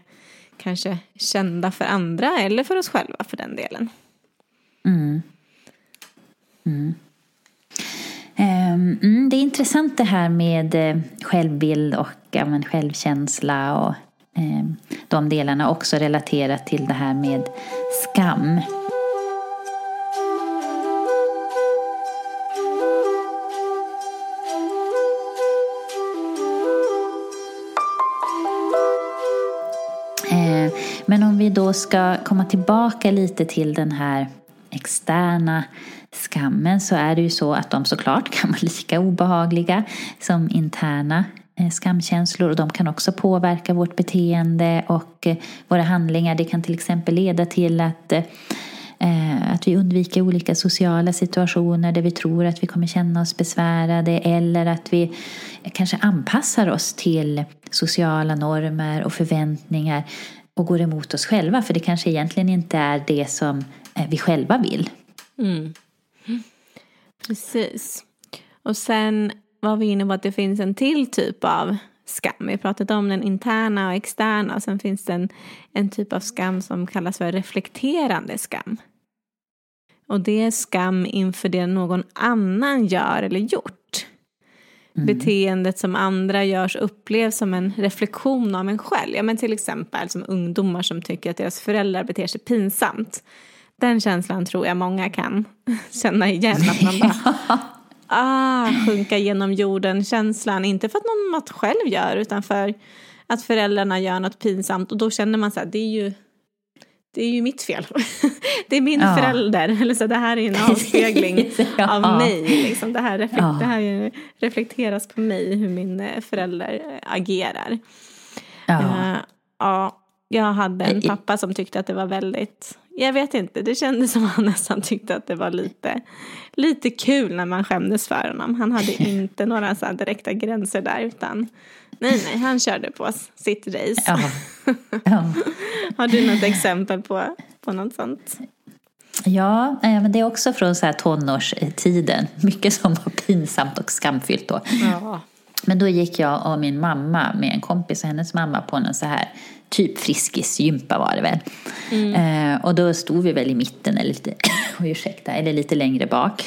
kanske kända för andra eller för oss själva för den delen. Mm. Mm. Ehm, mm, det är intressant det här med eh, självbild och ja, men, självkänsla och eh, de delarna också relaterat till det här med skam. Men om vi då ska komma tillbaka lite till den här externa skammen så är det ju så att de såklart kan vara lika obehagliga som interna eh, skamkänslor och de kan också påverka vårt beteende och eh, våra handlingar. Det kan till exempel leda till att eh, att vi undviker olika sociala situationer där vi tror att vi kommer känna oss besvärade eller att vi kanske anpassar oss till sociala normer och förväntningar och går emot oss själva för det kanske egentligen inte är det som eh, vi själva vill. Mm. Precis. Och sen var vi inne på att det finns en till typ av skam. Vi har pratat om den interna och externa och sen finns det en, en typ av skam som kallas för reflekterande skam. Och det är skam inför det någon annan gör eller gjort. Mm. Beteendet som andra görs upplevs som en reflektion av en själv. Ja, men till exempel som ungdomar som tycker att deras föräldrar beter sig pinsamt. Den känslan tror jag många kan känna igen. Att man bara, ah, sjunka genom jorden-känslan. Inte för att någon något själv gör utan för att föräldrarna gör något pinsamt. Och då känner man så här, det är ju det är ju mitt fel. Det är min ja. förälder. Eller så det här är en avspegling ja. av mig. Liksom. Det, här reflek ja. det här reflekteras på mig hur min eh, förälder agerar. Ja. Uh, ja, jag hade en pappa som tyckte att det var väldigt, jag vet inte, det kändes som att han nästan tyckte att det var lite, lite kul när man skämdes för honom. Han hade inte några så direkta gränser där utan Nej, nej, han körde på sitt race. Ja. Ja. Har du något exempel på, på något sånt? Ja, men det är också från så här tonårstiden. Mycket som var pinsamt och skamfyllt då. Ja. Men då gick jag och min mamma med en kompis och hennes mamma på en så här typ friskisgympa var det väl. Mm. Eh, och då stod vi väl i mitten eller lite, ursäkta, eller lite längre bak.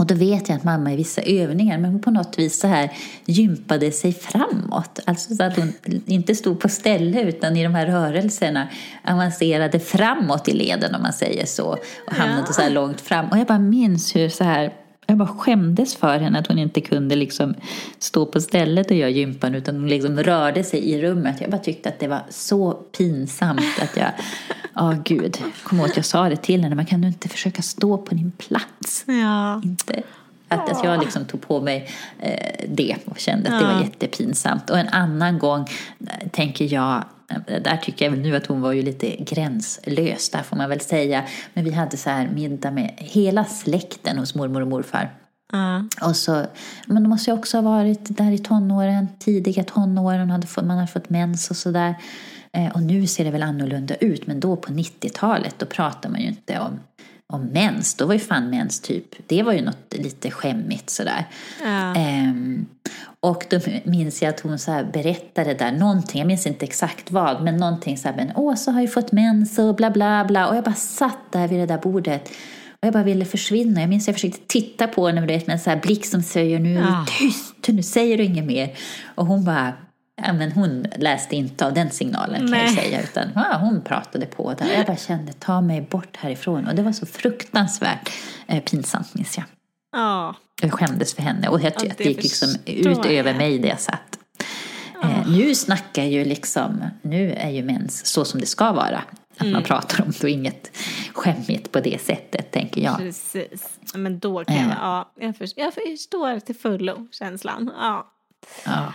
Och då vet jag att mamma i vissa övningar, men på något vis så här gympade sig framåt. Alltså så att hon inte stod på ställe utan i de här rörelserna avancerade framåt i leden om man säger så. Och hamnade ja. så här långt fram. Och jag bara minns hur så här jag bara skämdes för henne att hon inte kunde liksom stå på stället och göra gympan utan hon liksom rörde sig i rummet. Jag bara tyckte att det var så pinsamt att jag, ja oh, gud, kom att jag sa det till henne, men kan du inte försöka stå på din plats? Ja. Inte. Att, att jag liksom tog på mig eh, det och kände att det var jättepinsamt. Och en annan gång eh, tänker jag där tycker jag väl nu att hon var ju lite gränslös, där får man väl säga. Men vi hade så här middag med hela släkten hos mormor och morfar. Mm. Och så, men de måste ju också ha varit där i tonåren, tidiga tonåren, hade fått, man hade fått mens och sådär. Eh, och nu ser det väl annorlunda ut, men då på 90-talet då pratar man ju inte om om mens, då var ju fan mens typ, det var ju något lite skämmigt sådär. Ja. Ehm, och då minns jag att hon så berättade där någonting, jag minns inte exakt vad, men någonting så här, men Åsa har ju fått mens och bla bla bla. Och jag bara satt där vid det där bordet och jag bara ville försvinna. Jag minns att jag försökte titta på henne med en så här blick som säger nu är du tyst, nu säger du inget mer. Och hon bara Ja, men hon läste inte av den signalen kan Nej. jag säga. Utan ja, hon pratade på där. Jag bara kände, ta mig bort härifrån. Och det var så fruktansvärt eh, pinsamt minns jag. Ja. Jag skämdes för henne och jag Ja, det det gick liksom ut över jag. mig där jag satt. Eh, nu snackar ju liksom, nu är ju mens så som det ska vara. Att Mm. man pratar om det och inget skämmigt på det sättet tänker jag. Precis. Men då kan jag, Eh. ja, jag, förstår, jag förstår till fullo känslan. Ja. Ja.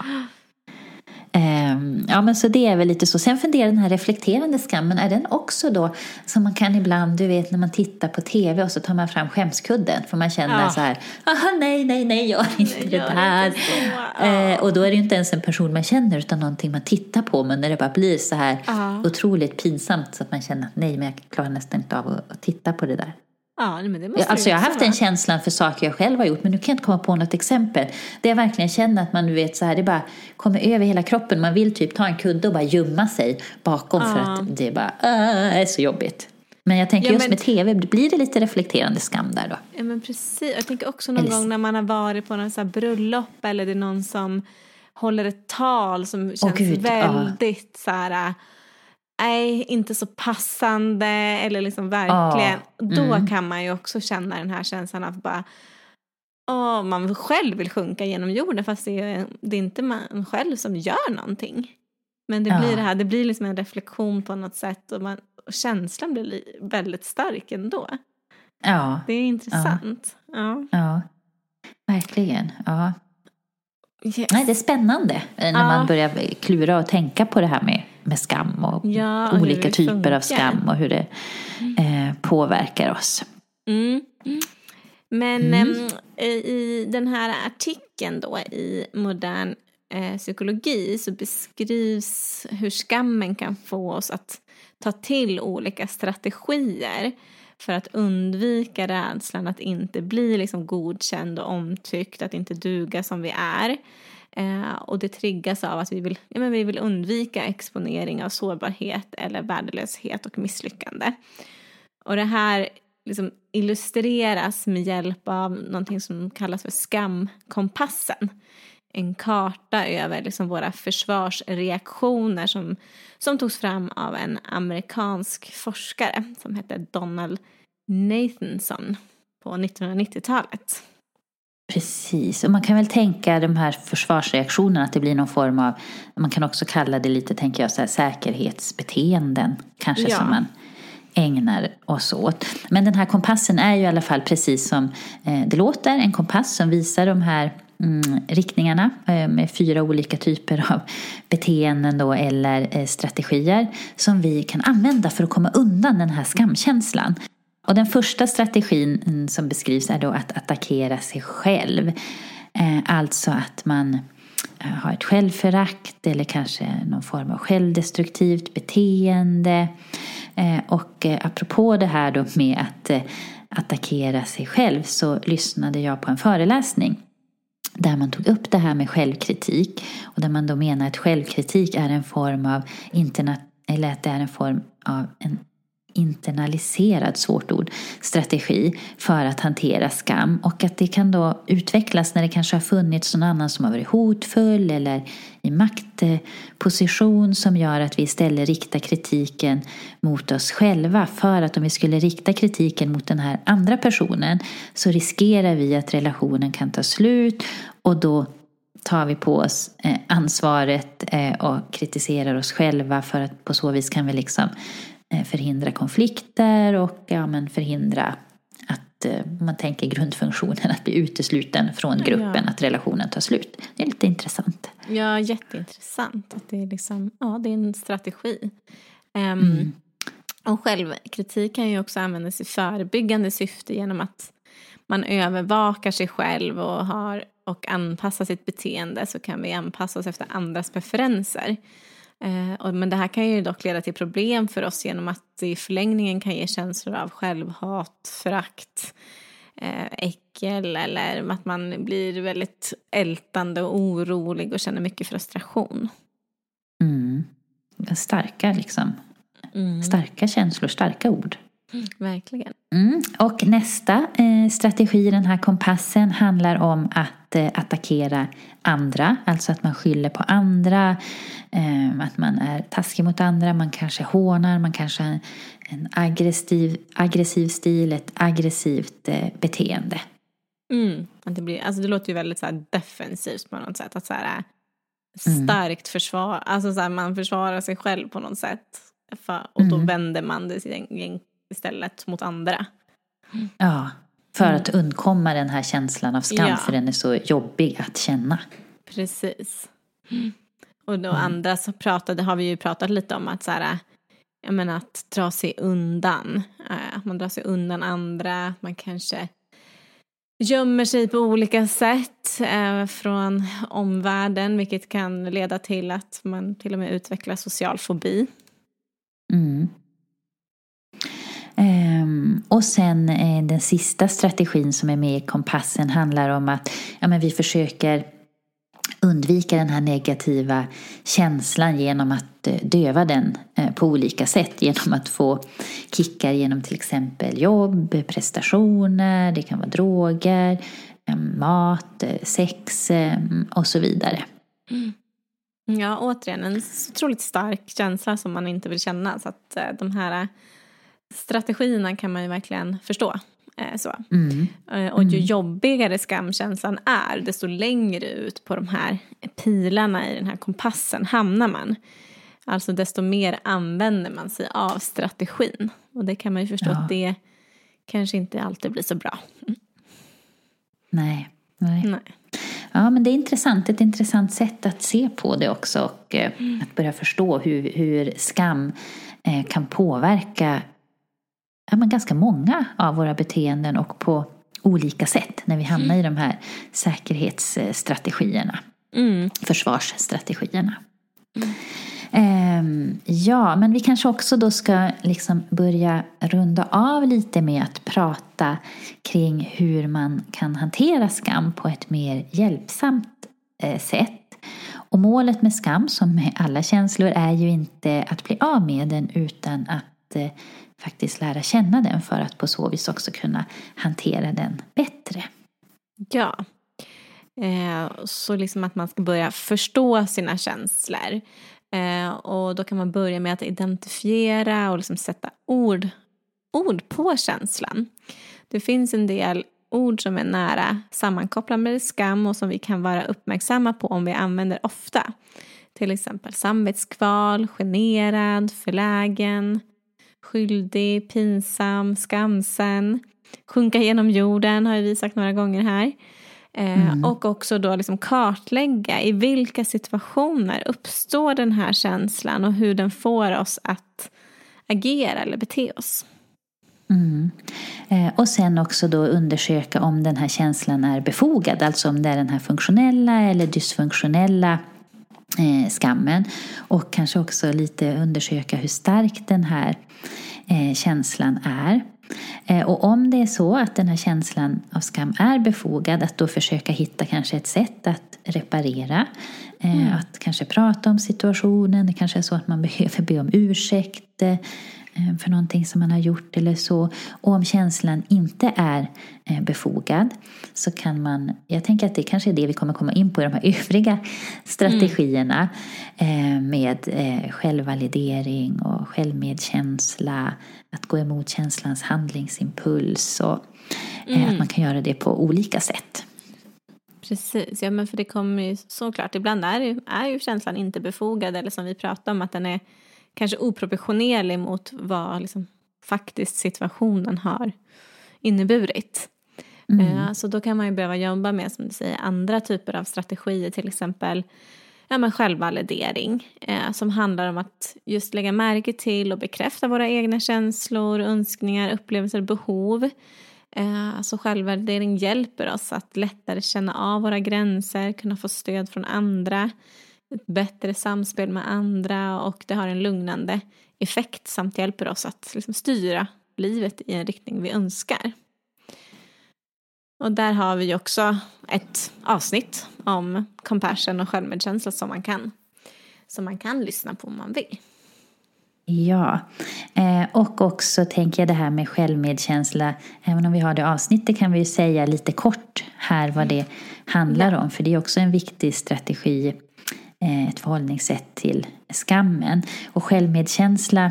Ehm, ja men så det är väl lite så. Sen funderar den här reflekterande skammen, är den också då som man kan ibland, du vet när man tittar på tv och så tar man fram skämskudden för man känner Ja. så här, aha nej nej nej gör inte Nej, det inte så. Ja. Eh, och då är det ju inte ens en person man känner utan någonting man tittar på men när det bara blir så här Ja. otroligt pinsamt så att man känner att nej men jag klarar nästan inte av att, att titta på det där. Ja, men det måste Ja, Alltså jag har haft den känslan för saker jag själv har gjort men nu kan jag inte komma på något exempel. Det jag verkligen känner att man vet så här, det bara kommer över hela kroppen. Man vill typ ta en kudde och bara gömma sig bakom för Ja. att det bara äh, är så jobbigt. Men jag tänker Ja, just men- med tv, blir det lite reflekterande skam där då? Ja, men precis. Jag tänker också någon Eller- gång när man har varit på någon så bröllop eller det är någon som håller ett tal som känns ja. väldigt så här, nej, inte så passande eller liksom verkligen. Då mm. kan man ju också känna den här känslan av bara, åh, man själv vill sjunka genom jorden fast det är, det är inte man själv som gör någonting. Men det Ja. blir det här, det blir liksom en reflektion på något sätt och, man, och känslan blir li- väldigt stark ändå. Ja, Det är intressant. Ja. ja. Verkligen. Ja. Yes. Nej, det är spännande eh, när Ja. man börjar klura och tänka på det här med, med skam och Ja, olika typer funkar. av skam och hur det eh, påverkar oss. Mm. Men Mm. em, i den här artikeln då i modern eh, psykologi så beskrivs hur skammen kan få oss att ta till olika strategier för att undvika rädslan att inte bli liksom godkänd och omtyckt, att inte duga som vi är. Eh, och det triggas av att vi vill, ja, men vi vill undvika exponering av sårbarhet eller värdelöshet och misslyckande. Och det här liksom illustreras med hjälp av någonting som kallas för skamkompassen. En karta över liksom våra försvarsreaktioner som, som togs fram av en amerikansk forskare som hette Donald Nathanson på 1990-talet. Precis, och man kan väl tänka de här försvarsreaktionerna att det blir någon form av, man kan också kalla det lite, tänker jag, så här, säkerhetsbeteenden kanske Ja. som man ägnar oss åt. Men den här kompassen är ju i alla fall precis som eh, det låter, en kompass som visar de här mm, riktningarna eh, med fyra olika typer av beteenden då, eller eh, strategier som vi kan använda för att komma undan den här skamkänslan. Och den första strategin mm, som beskrivs är då att attackera sig själv. Eh, alltså att man har ett självförakt eller kanske någon form av självdestruktivt beteende. Och apropå det här då med att attackera sig själv så lyssnade jag på en föreläsning där man tog upp det här med självkritik och där man då menar att självkritik är en form av internet, eller att det är en form av en internaliserad, svårt ord, strategi för att hantera skam och att det kan då utvecklas när det kanske har funnits någon annan som har varit hotfull eller i maktposition som gör att vi istället riktar kritiken mot oss själva. För att om vi skulle rikta kritiken mot den här andra personen så riskerar vi att relationen kan ta slut och då tar vi på oss eh, ansvaret eh, och kritiserar oss själva för att på så vis kan vi liksom förhindra konflikter och ja, men förhindra att eh, man tänker grundfunktionen att bli utesluten från gruppen, Ja. att relationen tar slut. Det är lite intressant. Ja, jätteintressant. Att det, är liksom, ja, det är en strategi. Ehm, Och självkritik kan ju också användas i förebyggande syfte genom att man övervakar sig själv och, har, och anpassar sitt beteende så kan vi anpassa oss efter andras preferenser. Eh, men det här kan ju dock leda till problem för oss genom att det i förlängningen kan ge känslor av självhat, förakt, eh, äckel eller att man blir väldigt ältande och orolig och känner mycket frustration. Mm. Starka liksom. Starka känslor, starka ord. Verkligen. Mm. Och nästa eh, strategi i den här kompassen handlar om att att eh, attackera andra, alltså att man skyller på andra, eh, att man är taskig mot andra, man kanske hånar, man kanske har en aggressiv, aggressiv stil, ett aggressivt eh, beteende. Mm. Det, blir, alltså det låter ju väldigt så defensivt på något sätt. Att så här, mm. starkt försvar, alltså så här, man försvarar sig själv på något sätt. Och då mm. vänder man det istället mot andra. Ja, för att mm. undkomma den här känslan av skam, ja. för den är så jobbig att känna. Precis. Och då mm. andra så pratade, har vi ju pratat lite om att så här, jag menar att dra sig undan. Eh, att man drar sig undan andra, man kanske gömmer sig på olika sätt eh, från omvärlden vilket kan leda till att man till och med utvecklar social fobi. Mm. Ehm, och sen eh, den sista strategin som är med i kompassen handlar om att ja, men vi försöker undvika den här negativa känslan genom att eh, döva den eh, på olika sätt. Genom att få kickar genom till exempel jobb, prestationer, det kan vara droger, ehm, mat, sex ehm, och så vidare. Mm. Ja, återigen en otroligt stark känsla som man inte vill känna. Så att de här strategierna kan man ju verkligen förstå. Eh, så. Mm. Eh, och ju mm. jobbigare skamkänslan är, desto längre ut på de här pilarna i den här kompassen hamnar man. Alltså desto mer använder man sig av strategin. Och det kan man ju förstå ja. att det kanske inte alltid blir så bra. Mm. Nej. Nej. Nej. Ja, men det är intressant. Ett intressant sätt att se på det också och eh, mm. att börja förstå hur, hur skam kan påverka ja, men ganska många av våra beteenden och på olika sätt när vi hamnar mm. i de här säkerhetsstrategierna. Mm. Försvarsstrategierna. Mm. Um, ja, men vi kanske också då ska liksom börja runda av lite med att prata kring hur man kan hantera skam på ett mer hjälpsamt eh, sätt. Och målet med skam, som med alla känslor, är ju inte att bli av med den utan att eh, faktiskt lära känna den för att på så vis också kunna hantera den bättre. Ja. Eh, så liksom att man ska börja förstå sina känslor. Eh, och då kan man börja med att identifiera och liksom sätta ord, ord på känslan. Det finns en del ord som är nära sammankopplade med skam och som vi kan vara uppmärksamma på om vi använder ofta. Till exempel samvetskval, generad, förlägen, skyldig, pinsam, skamsen. Sjunka genom jorden har vi sagt några gånger här. Eh, mm. Och också då liksom kartlägga i vilka situationer uppstår den här känslan och hur den får oss att agera eller bete oss. Mm. Eh, och sen också då undersöka om den här känslan är befogad, alltså om det är den här funktionella eller dysfunktionella eh, skammen. Och kanske också lite undersöka hur stark den här eh, känslan är. Eh, och om det är så att den här känslan av skam är befogad, att då försöka hitta kanske ett sätt att reparera. Eh, mm. Att kanske prata om situationen, det kanske är så att man behöver be om ursäkt eh, för någonting som man har gjort eller så. Och om känslan inte är eh, befogad så kan man, jag tänker att det kanske är det vi kommer komma in på i de här övriga strategierna mm. med självvalidering och självmedkänsla, att gå emot känslans handlingsimpuls och mm. att man kan göra det på olika sätt. Precis, ja men för det kommer ju såklart, ibland är är ju känslan inte befogad eller som vi pratade om att den är kanske oproportionerlig mot vad liksom, faktiskt situationen har inneburit. Mm. Eh, så då kan man ju behöva jobba med som du säger, andra typer av strategier, till exempel ja, men självvalidering eh, som handlar om att just lägga märke till och bekräfta våra egna känslor, önskningar, upplevelser, behov. Eh, så självvalidering hjälper oss att lättare känna av våra gränser, kunna få stöd från andra ett bättre samspel med andra och det har en lugnande effekt samt hjälper oss att liksom styra livet i en riktning vi önskar. Och där har vi också ett avsnitt om compassion och självmedkänsla som man kan, som man kan lyssna på om man vill. Ja, Eh, och också tänker jag det här med självmedkänsla. Även om vi har det avsnittet kan vi ju säga lite kort här vad det handlar om. För det är också en viktig strategi, Eh, ett förhållningssätt till skammen. Och självmedkänsla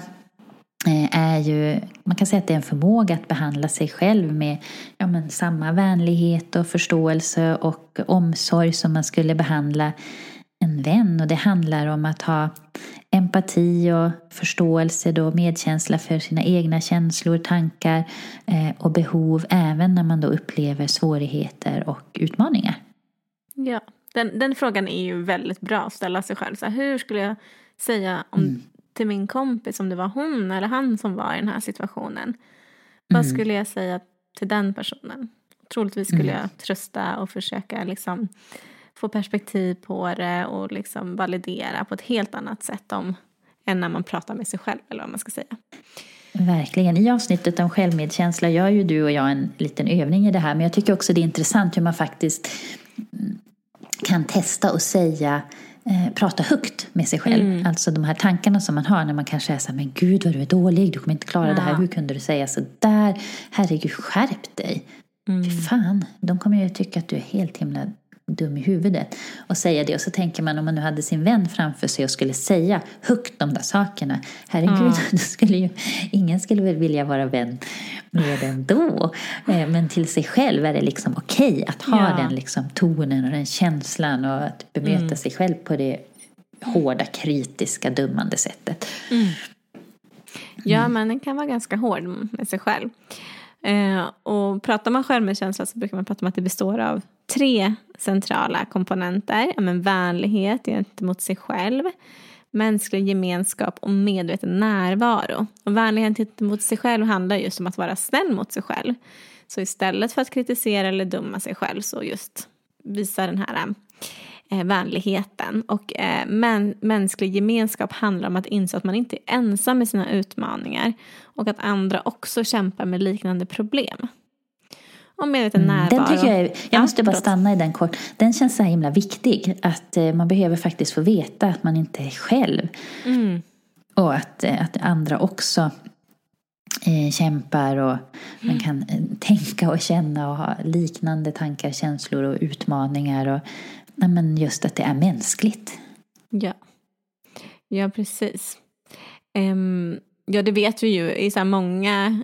eh, är ju, man kan säga att det är en förmåga att behandla sig själv med ja, men samma vänlighet och förståelse och omsorg som man skulle behandla en vän. Och det handlar om att ha empati och förståelse då, medkänsla för sina egna känslor, tankar eh, och behov även när man då upplever svårigheter och utmaningar. Ja, den, den frågan är ju väldigt bra att ställa sig själv. Så här, hur skulle jag säga om, mm. till min kompis om det var hon eller han som var i den här situationen? Mm. Vad skulle jag säga till den personen? Troligtvis skulle mm. jag trösta och försöka liksom få perspektiv på det och liksom validera på ett helt annat sätt om, än när man pratar med sig själv eller vad man ska säga. Verkligen. I avsnittet om självmedkänsla gör ju du och jag en liten övning i det här men jag tycker också det är intressant hur man faktiskt kan testa och säga eh, prata högt med sig själv. Mm. Alltså de här tankarna som man har när man kanske är så här, men gud vad du är dålig, du kommer inte klara ja. det här, hur kunde du säga så där? Herregud, skärp dig. Mm. Fy fan, de kommer ju tycka att du är helt himla dum i huvudet och säga det. Och så tänker man om man nu hade sin vän framför sig och skulle säga högt de där sakerna. Herregud, mm. då skulle ju, ingen skulle väl vilja vara vän med den då. Eh, men till sig själv är det liksom okej okay att ha ja. den liksom tonen och den känslan och att bemöta mm. sig själv på det hårda, kritiska, dömande sättet. Mm. Ja, men den kan vara ganska hård med sig själv. Eh, och pratar man självmedkänsla så brukar man prata om att det består av tre centrala komponenter. Ja, men vänlighet gentemot sig själv, mänsklig gemenskap och medveten närvaro. Och vänlighet gentemot sig själv handlar just om att vara snäll mot sig själv. Så istället för att kritisera eller döma sig själv så just visa den här eh, vänligheten. Och eh, men, mänsklig gemenskap handlar om att inse att man inte är ensam med sina utmaningar och att andra också kämpar med liknande problem. Och medveten mm, närvaro. Den tycker jag, är, jag måste bara stanna i den kort. Den känns så himla viktig. Att eh, man behöver faktiskt få veta att man inte är själv. Mm. Och att, eh, att andra också eh, kämpar och man kan eh, tänka och känna och ha liknande tankar, känslor och utmaningar. Och nej, men just att det är mänskligt. Ja, ja precis. Um, ja, det vet vi ju i så många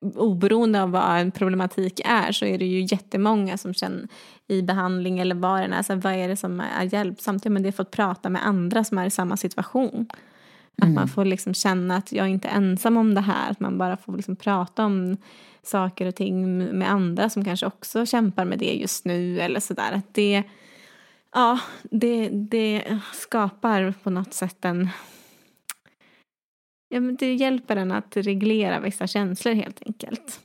oberoende av vad en problematik är så är det ju jättemånga som känner i behandling eller vad det är, alltså, vad är det som är hjälpsamt? Ja, men det är för att prata med andra som är i samma situation. Att mm. man får liksom känna att jag är inte ensam om det här, att man bara får liksom prata om saker och ting med andra som kanske också kämpar med det just nu eller sådär. Att det, ja, det, det skapar på något sätt en ja, men det hjälper en att reglera vissa känslor helt enkelt.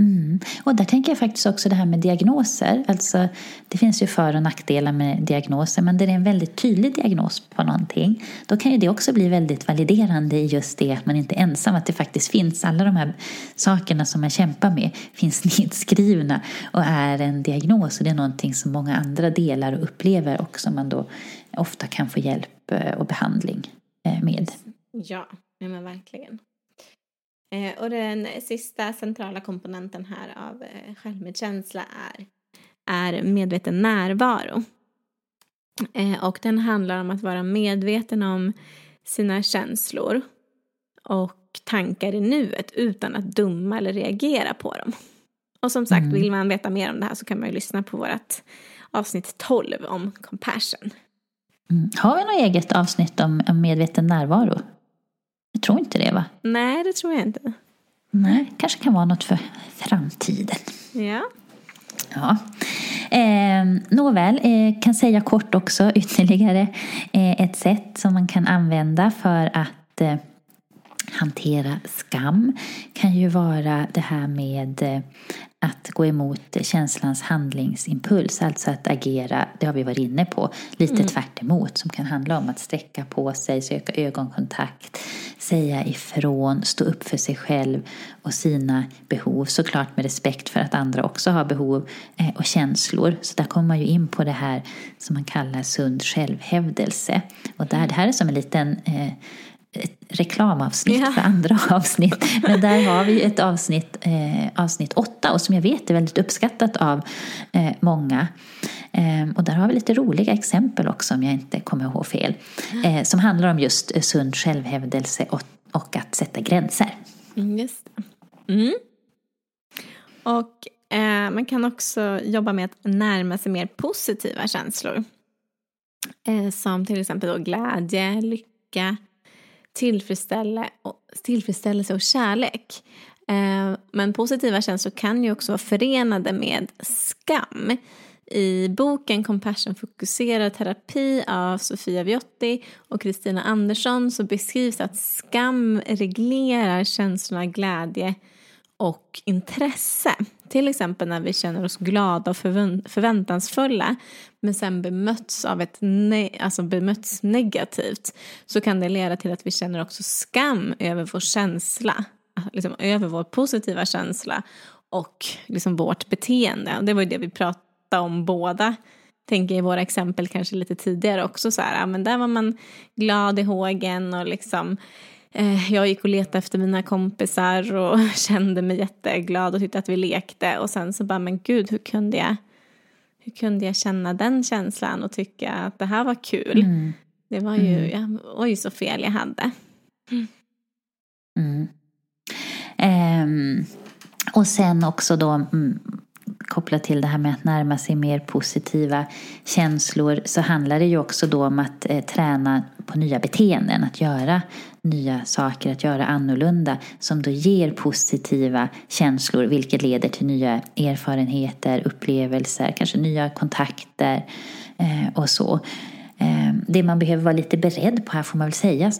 Mm. Och där tänker jag faktiskt också det här med diagnoser. Alltså, det finns ju för och nackdelar med diagnoser men det är en väldigt tydlig diagnos på någonting då kan ju det också bli väldigt validerande i just det att man inte är ensam, att det faktiskt finns alla de här sakerna som man kämpar med finns nedskrivna och är en diagnos och det är någonting som många andra delar och upplever och som man då ofta kan få hjälp eh, och behandling eh, med. Ja, Ja men verkligen. Eh, och den sista centrala komponenten här av eh, självmedkänsla är, är medveten närvaro. Eh, och den handlar om att vara medveten om sina känslor och tankar i nuet utan att döma eller reagera på dem. Och som sagt, mm. vill man veta mer om det här så kan man ju lyssna på vårt avsnitt 12 om compassion. Mm. Har vi något eget avsnitt om, om medveten närvaro? Jag tror inte det va? Nej, det tror jag inte. Nej, kanske kan vara något för framtiden. Ja. Ja. Eh, nåväl, eh, kan säga kort också ytterligare eh, ett sätt som man kan använda för att eh, hantera skam kan ju vara det här med eh, att gå emot känslans handlingsimpuls, alltså att agera, det har vi varit inne på, lite mm. tvärt emot, som kan handla om att sträcka på sig, söka ögonkontakt, säga ifrån, stå upp för sig själv och sina behov, såklart med respekt för att andra också har behov eh, och känslor. Så där kommer man ju in på det här som man kallar sund självhävdelse. Och där, det här är som en liten eh, reklamavsnitt Ja. för andra avsnitt. Men där har vi ett avsnitt, eh, avsnitt åtta och som jag vet är väldigt uppskattat av eh, många. Eh, och där har vi lite roliga exempel också om jag inte kommer ihåg fel. Eh, som handlar om just eh, sund självhävdelse och, och att sätta gränser. Just. Mm. Och eh, man kan också jobba med att närma sig mer positiva känslor. Som till exempel då glädje, lycka, tillfredsställe och, tillfredsställelse och kärlek. Eh, men positiva känslor kan ju också vara förenade med skam. I boken Compassion fokuserad terapi av Sofia Viotti och Kristina Andersson så beskrivs att skam reglerar känslorna glädje och intresse. Till exempel när vi känner oss glada och förväntansfulla men sen bemöts av ett ne- alltså bemöts negativt så kan det leda till att vi känner också skam över vår känsla, liksom över vår positiva känsla och liksom vårt beteende. Och det var ju det vi pratade om båda tänker i våra exempel kanske lite tidigare också så här, ja, men där var man glad i hågen och liksom jag gick och letade efter mina kompisar och kände mig jätteglad och tyckte att vi lekte och sen så bara men gud hur kunde jag hur kunde jag känna den känslan och tycka att det här var kul. Mm. Det var ju, ja, oj så fel jag hade. Mm. Ehm, och sen också då mm, kopplat till det här med att närma sig mer positiva känslor så handlar det ju också då om att eh, träna på nya beteenden, att göra nya saker, att göra annorlunda som då ger positiva känslor vilket leder till nya erfarenheter, upplevelser, kanske nya kontakter eh, och så. Eh, Det man behöver vara lite beredd på här får man väl säga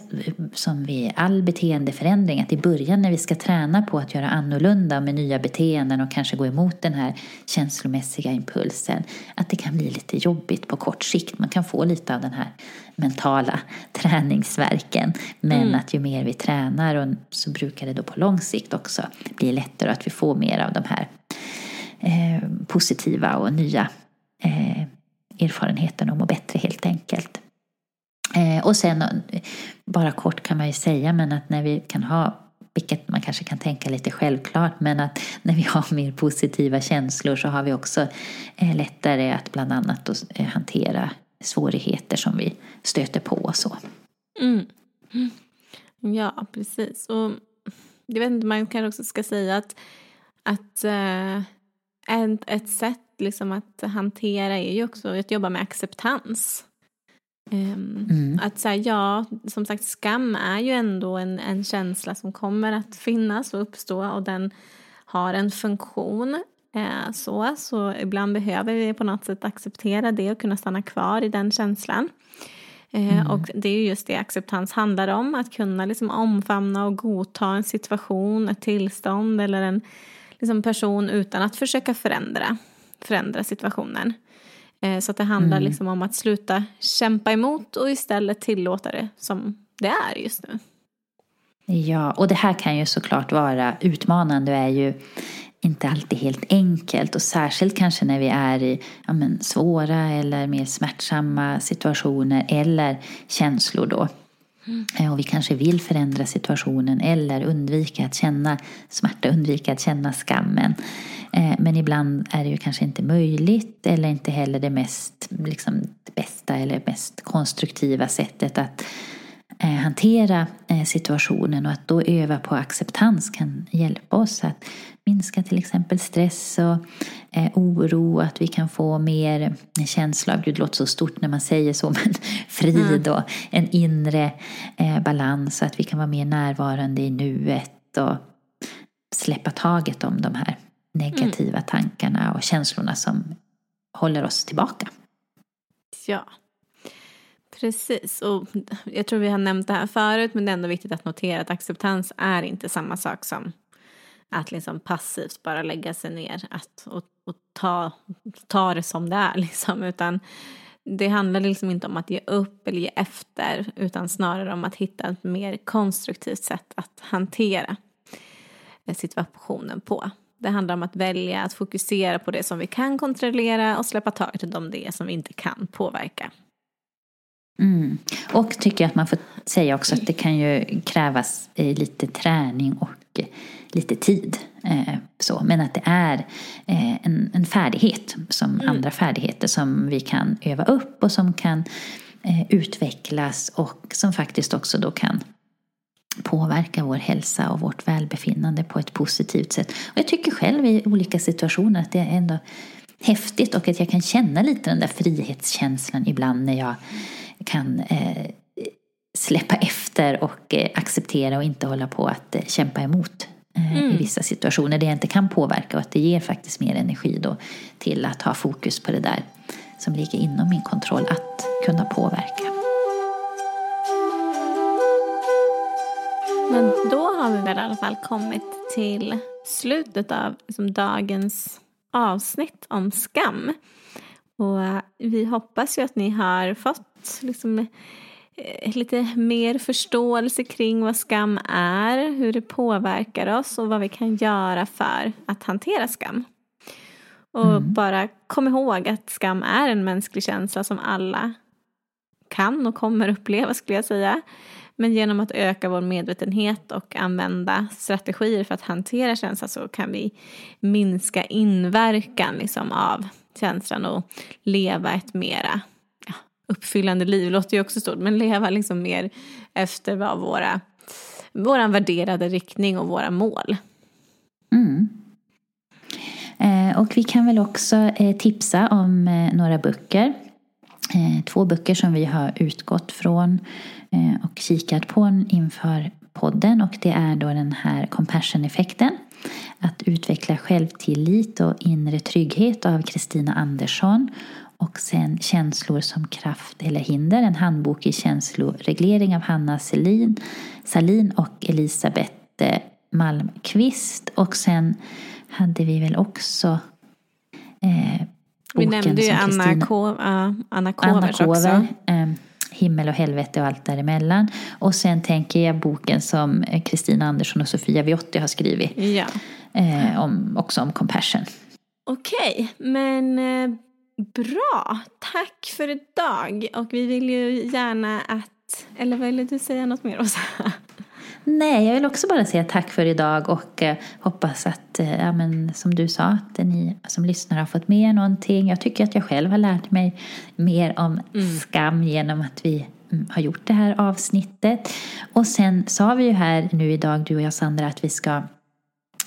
som vid all beteendeförändring att i början när vi ska träna på att göra annorlunda med nya beteenden och kanske gå emot den här känslomässiga impulsen att det kan bli lite jobbigt på kort sikt. Man kan få lite av den här mentala träningsverken men att ju mer vi tränar och så brukar det då på lång sikt också bli lättare att vi får mer av de här eh, positiva och nya eh, erfarenheten och må bättre helt enkelt. Eh, och sen bara kort kan man ju säga men att när vi kan ha vilket man kanske kan tänka lite självklart men att när vi har mer positiva känslor så har vi också eh, lättare att bland annat eh, hantera svårigheter som vi stöter på och så. Mm. mm. Ja, precis. Och jag vet inte, man kanske också ska säga att, att ett, ett sätt liksom att hantera är ju också att jobba med acceptans. Ehm, Mm. Att säga ja, som sagt skam är ju ändå en, en känsla som kommer att finnas och uppstå och den har en funktion. Eh, så, så ibland behöver vi på något sätt acceptera det och kunna stanna kvar i den känslan. Eh, Och det är ju just det acceptans handlar om, att kunna liksom omfamna och godta en situation, ett tillstånd eller en liksom person utan att försöka förändra, förändra situationen. Eh, Så att det handlar liksom om att sluta kämpa emot och istället tillåta det som det är just nu. Ja, och det här kan ju såklart vara utmanande och är ju inte alltid helt enkelt och särskilt kanske när vi är i ja, men, svåra eller mer smärtsamma situationer eller känslor då. Mm. Eh, och vi kanske vill förändra situationen eller undvika att känna smärta, undvika att känna skammen. Eh, men ibland är det ju kanske inte möjligt eller inte heller det mest liksom, det bästa eller mest konstruktiva sättet att eh, hantera situationen och att då öva på acceptans kan hjälpa oss att minska till exempel stress och eh, oro, att vi kan få mer känsla av, gud det låter så stort när man säger så, men frid och en inre eh, balans, att vi kan vara mer närvarande i nuet och släppa taget om de här negativa tankarna och känslorna som håller oss tillbaka. Ja, precis. Och jag tror vi har nämnt det här förut men det är ändå viktigt att notera att acceptans är inte samma sak som att liksom passivt bara lägga sig ner att, och, och ta, ta det som det är. Liksom. Utan det handlar liksom inte om att ge upp eller ge efter utan snarare om att hitta ett mer konstruktivt sätt att hantera eh, situationen på. Det handlar om att välja att fokusera på det som vi kan kontrollera och släppa taget om det som vi inte kan påverka. Mm. Och tycker jag att man får säga också att det kan ju krävas eh, lite träning och lite tid. Så, men att det är en, en färdighet som mm. andra färdigheter som vi kan öva upp och som kan utvecklas och som faktiskt också då kan påverka vår hälsa och vårt välbefinnande på ett positivt sätt. Och jag tycker själv i olika situationer att det är ändå häftigt och att jag kan känna lite den där frihetskänslan ibland när jag kan eh, släppa efter och eh, acceptera och inte hålla på att eh, kämpa emot eh, mm. i vissa situationer där jag inte kan påverka och att det ger faktiskt mer energi då till att ha fokus på det där som ligger inom min kontroll att kunna påverka. Men då har vi väl i alla fall kommit till slutet av liksom, dagens avsnitt om skam. Och vi hoppas ju att ni har fått liksom, lite mer förståelse kring vad skam är, hur det påverkar oss och vad vi kan göra för att hantera skam. Och mm. bara kom ihåg att skam är en mänsklig känsla som alla kan och kommer uppleva skulle jag säga. Men genom att öka vår medvetenhet och använda strategier för att hantera känslan så kan vi minska inverkan liksom av känslan och leva ett mera uppfyllande liv. låter ju också stort, men leva liksom mer efter vad våra, våra värderade riktning och våra mål. Mm. Eh, och vi kan väl också eh, tipsa om eh, några böcker. Eh, två böcker som vi har utgått från eh, och kikat på inför podden och det är då den här compassion-effekten. Att utveckla självtillit och inre trygghet av Kristina Andersson. Och sen Känslor som kraft eller hinder, en handbok i känsloreglering av Hanna Selin, Salin och Elisabeth eh, Malmqvist. Och sen hade vi väl också eh, Vi nämnde ju Anna, Christina, Ko, uh, Anna Kovers också. Eh, himmel och helvete och allt däremellan. Och sen tänker jag boken som Kristina Andersson och Sofia Viotti har skrivit. Ja. Eh, om, också om compassion. Okej, men eh, bra. Tack för idag. Och vi vill ju gärna att, eller vill du säga något mer Åsa? Nej, jag vill också bara säga tack för idag och eh, hoppas att, eh, ja, men, som du sa, att ni som lyssnar har fått med någonting. Jag tycker att jag själv har lärt mig mer om mm. skam genom att vi mm, har gjort det här avsnittet. Och sen sa vi ju här nu idag, du och jag Sandra, att vi ska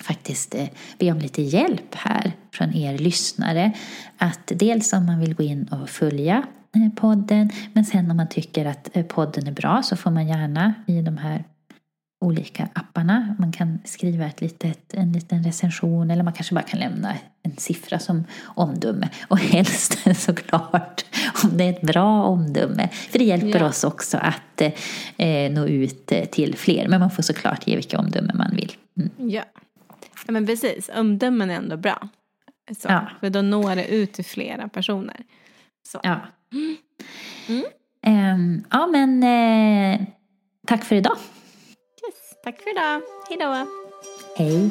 faktiskt eh, be om lite hjälp här från er lyssnare. Att dels om man vill gå in och följa eh, podden, men sen om man tycker att eh, podden är bra så får man gärna i de här olika apparna. Man kan skriva ett litet, en liten recension eller man kanske bara kan lämna en siffra som omdöme. Och helst såklart om det är ett bra omdöme. För det hjälper ja. oss också att eh, nå ut till fler. Men man får såklart ge vilka omdömen man vill. Mm. Ja. ja, men precis. Omdömen är ändå bra. Så, ja. För då når det ut till flera personer. Så. Ja. Mm. Um, ja, men eh, tack för idag. Tack för idag. Hej då. Hej.